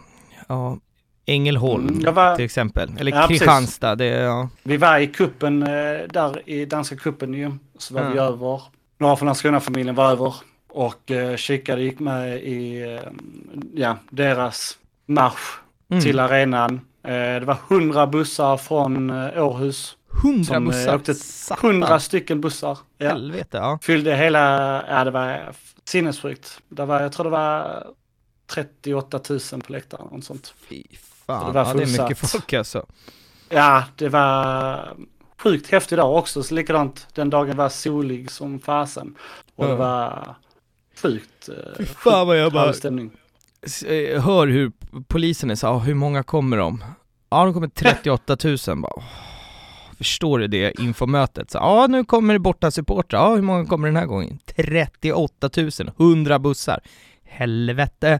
ja, Ängelholm Mm, var- till exempel. Eller Ja. Kristianstad. Det, ja. Vi var i kuppen eh, där i danska kuppen ju. Så var vi Ja. över. Några från Landskrona-familjen var över. Och eh, kikade, gick med i eh, ja, deras marsch Mm. till arenan. Eh, det var hundra bussar från eh, Århus. 100 som, eh, bussar. åkte Satan. Hundra stycken bussar. Ja. Helvete, ja. Fyllde hela, ja det var sinnessjukt. Det var, jag tror det var 38 000 på läktaren och sånt. Fy Det fan. var Ja, det är mycket folk alltså. Ja, det var sjukt häftig dag också. Så likadant, den dagen var solig som fasen. Och det Ja. var sjukt. Fy fan vad jag bara- stämning. Eh, Hör hur polisen är så, ah, hur många kommer de? Ja, de kommer 38 000. Bara, åh, förstår du det infomötet? Så, Ja, nu kommer det borta supportrar. Ja, hur många kommer den här gången? 38 000, 100 bussar. Helvete.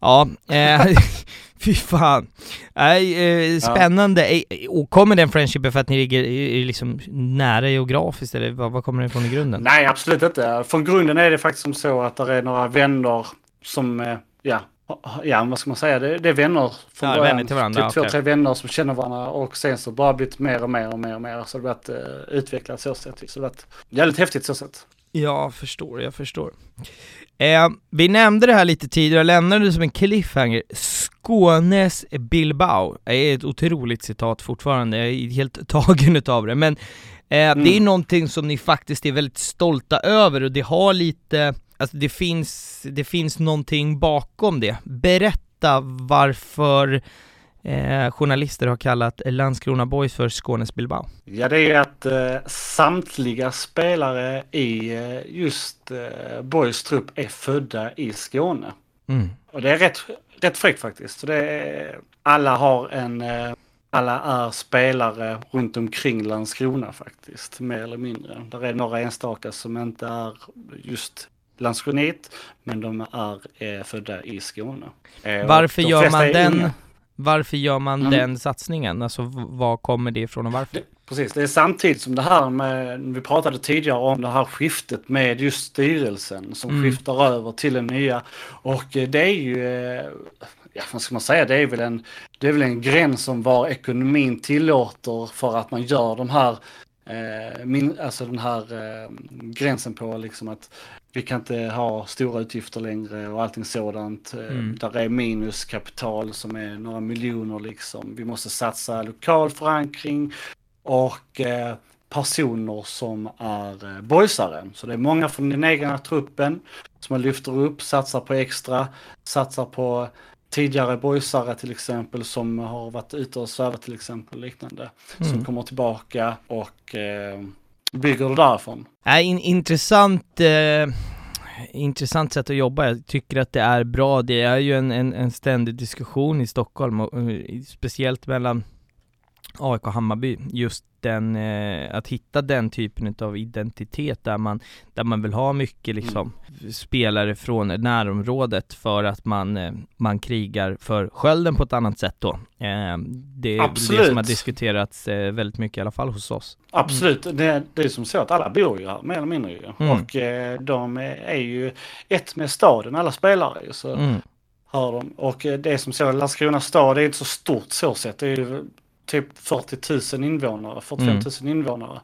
Ja, eh, fy fan. Eh, spännande. Eh, Och kommer den friendshipen för att ni ligger liksom nära geografiskt eller vad, vad kommer den ifrån i grunden? Nej, absolut inte. Från grunden är det faktiskt som så att det är några vänner som, eh, ja, ja vad ska man säga, det, det är vänner från Ja, början. vänner till varandra, Typ två, tre vänner som känner varandra och sen så bara blivit mer och mer och mer och mer. Så det har varit eh, utvecklat så sätt. Så det har varit jävligt häftigt så sätt. Jag förstår, jag förstår. Eh, vi nämnde det här lite tidigare, jag lämnade det som en cliffhanger. Skånes Bilbao är ett otroligt citat fortfarande, jag är helt tagen utav det, men eh, det är någonting som ni faktiskt är väldigt stolta över och det har lite, alltså det finns, det finns någonting bakom det. Berätta varför eh, journalister har kallat Landskrona Boys för Skånes Bilbao. Ja, det är att eh, samtliga spelare i eh, just eh, Borgs trupp är födda i Skåne. Mm. Och det är rätt, rätt fräckt faktiskt. Så det är, alla har en, eh, alla är spelare runt omkring Landskrona faktiskt, mer eller mindre. Där är några enstaka som inte är just Landskronit, men de är eh, födda i Skåne. Eh, Varför gör man den, varför gör man Mm. den satsningen? Alltså var kommer det ifrån och varför? Precis, det är samtidigt som det här med, vi pratade tidigare om det här skiftet med just styrelsen som Mm. skiftar över till den nya. Och eh, det är ju, ja vad ska man säga, det är väl en, det är väl en gräns som var ekonomin tillåter för att man gör de här, min, alltså den här eh, gränsen på liksom att vi kan inte ha stora utgifter längre och allting sådant. Eh, Mm. Där är minuskapital som är några miljoner liksom. Vi måste satsa lokal förankring och eh, personer som är eh, boysare. Så det är många från den egna truppen som man lyfter upp, satsar på extra, satsar på tidigare boysare till exempel som har varit ute och svävat till exempel liknande. Mm. Som kommer tillbaka och eh, bygger det därifrån. Nej, in, intressant, eh, intressant sätt att jobba. Jag tycker att det är bra. Det är ju en, en, en ständig diskussion i Stockholm, och, eh, och, speciellt mellan AIK och Hammarby, just den, eh, att hitta den typen av identitet där man, där man vill ha mycket liksom spelare från närområdet för att man, eh, man krigar för skölden på ett annat sätt då. Eh, det är väl det Absolut. som har diskuterats eh, väldigt mycket i alla fall hos oss. Absolut, det, det är som så att alla bor ju här, mer eller mindre ju. Mm. Och eh, de är, ju ett med staden, alla spelare ju. Så Mm. de. Och eh, det är som så, Landskrona stad är inte så stort så sett. Det är ju typ 40 000 invånare, 45 Mm. 000 invånare.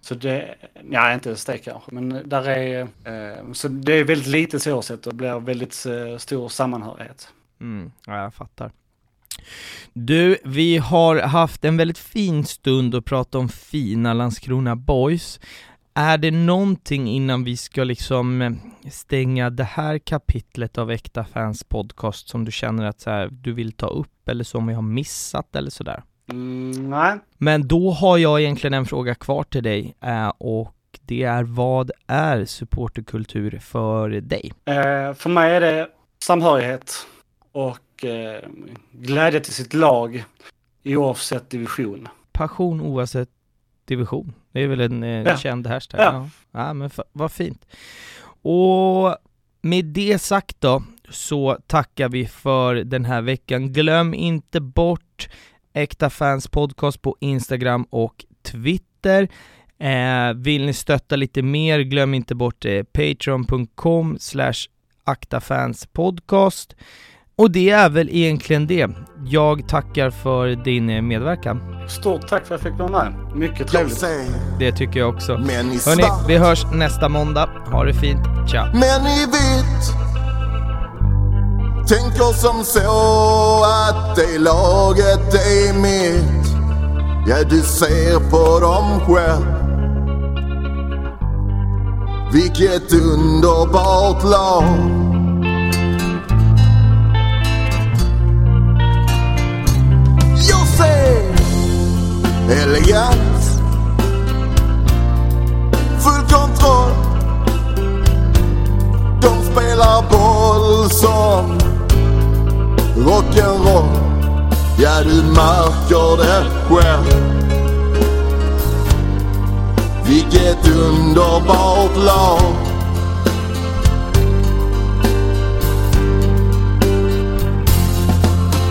Så det, ja inte ens det kanske, men där är, eh, så det är väldigt litet så sett och blir väldigt eh, stor sammanhörighet. Mm, ja, jag fattar. Du, vi har haft en väldigt fin stund och prata om fina Landskrona Boys. Är det någonting innan vi ska liksom eh, stänga det här kapitlet av Äkta Fans podcast som du känner att så här, du vill ta upp eller som vi har missat eller sådär? Mm, nej, Men då har jag egentligen en fråga kvar till dig eh, och det är vad är supporterkultur för dig? Eh, för mig är det samhörighet och eh, glädje till sitt lag oavsett division. Passion oavsett division. Det är väl en eh, Ja. känd hashtag? Ja. Ja. ja, men vad fint. Och med det sagt då, så tackar vi för den här veckan. Glöm inte bort Äkta Fans Podcast på Instagram och Twitter. Eh, vill ni stötta lite mer, glöm inte bort eh, patreon.com slash aktafanspodcast. Och det är väl egentligen det. Jag tackar för din eh, medverkan. Stort tack för att jag fick vara med. Mycket Jag trevligt. säger, Det tycker jag också. Hörni, vi hörs nästa måndag. Ha det fint. Tja! Tänker som så att det laget är mitt. Ja, du ser på dem själv. Vilket underbart lag. Jag ser full kontroll. De spelar boll som rock'n'roll. Ja, du märker det själv. Vilket underbart lag.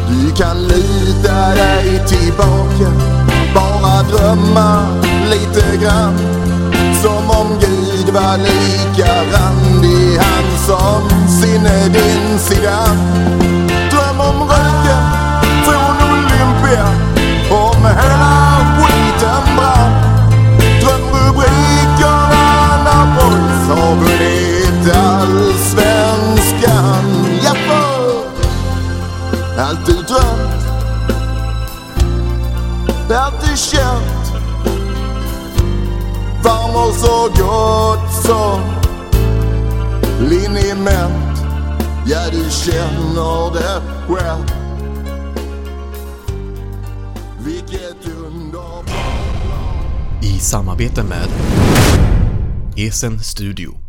Du kan luta dig tillbaka, bara drömma lite grann. Som om Gud var lika randig, han som sinne din sida. Allt du känt så gott som liniment. Ja, du känner det själv. Vilket underbart I samarbete med Esen Studio.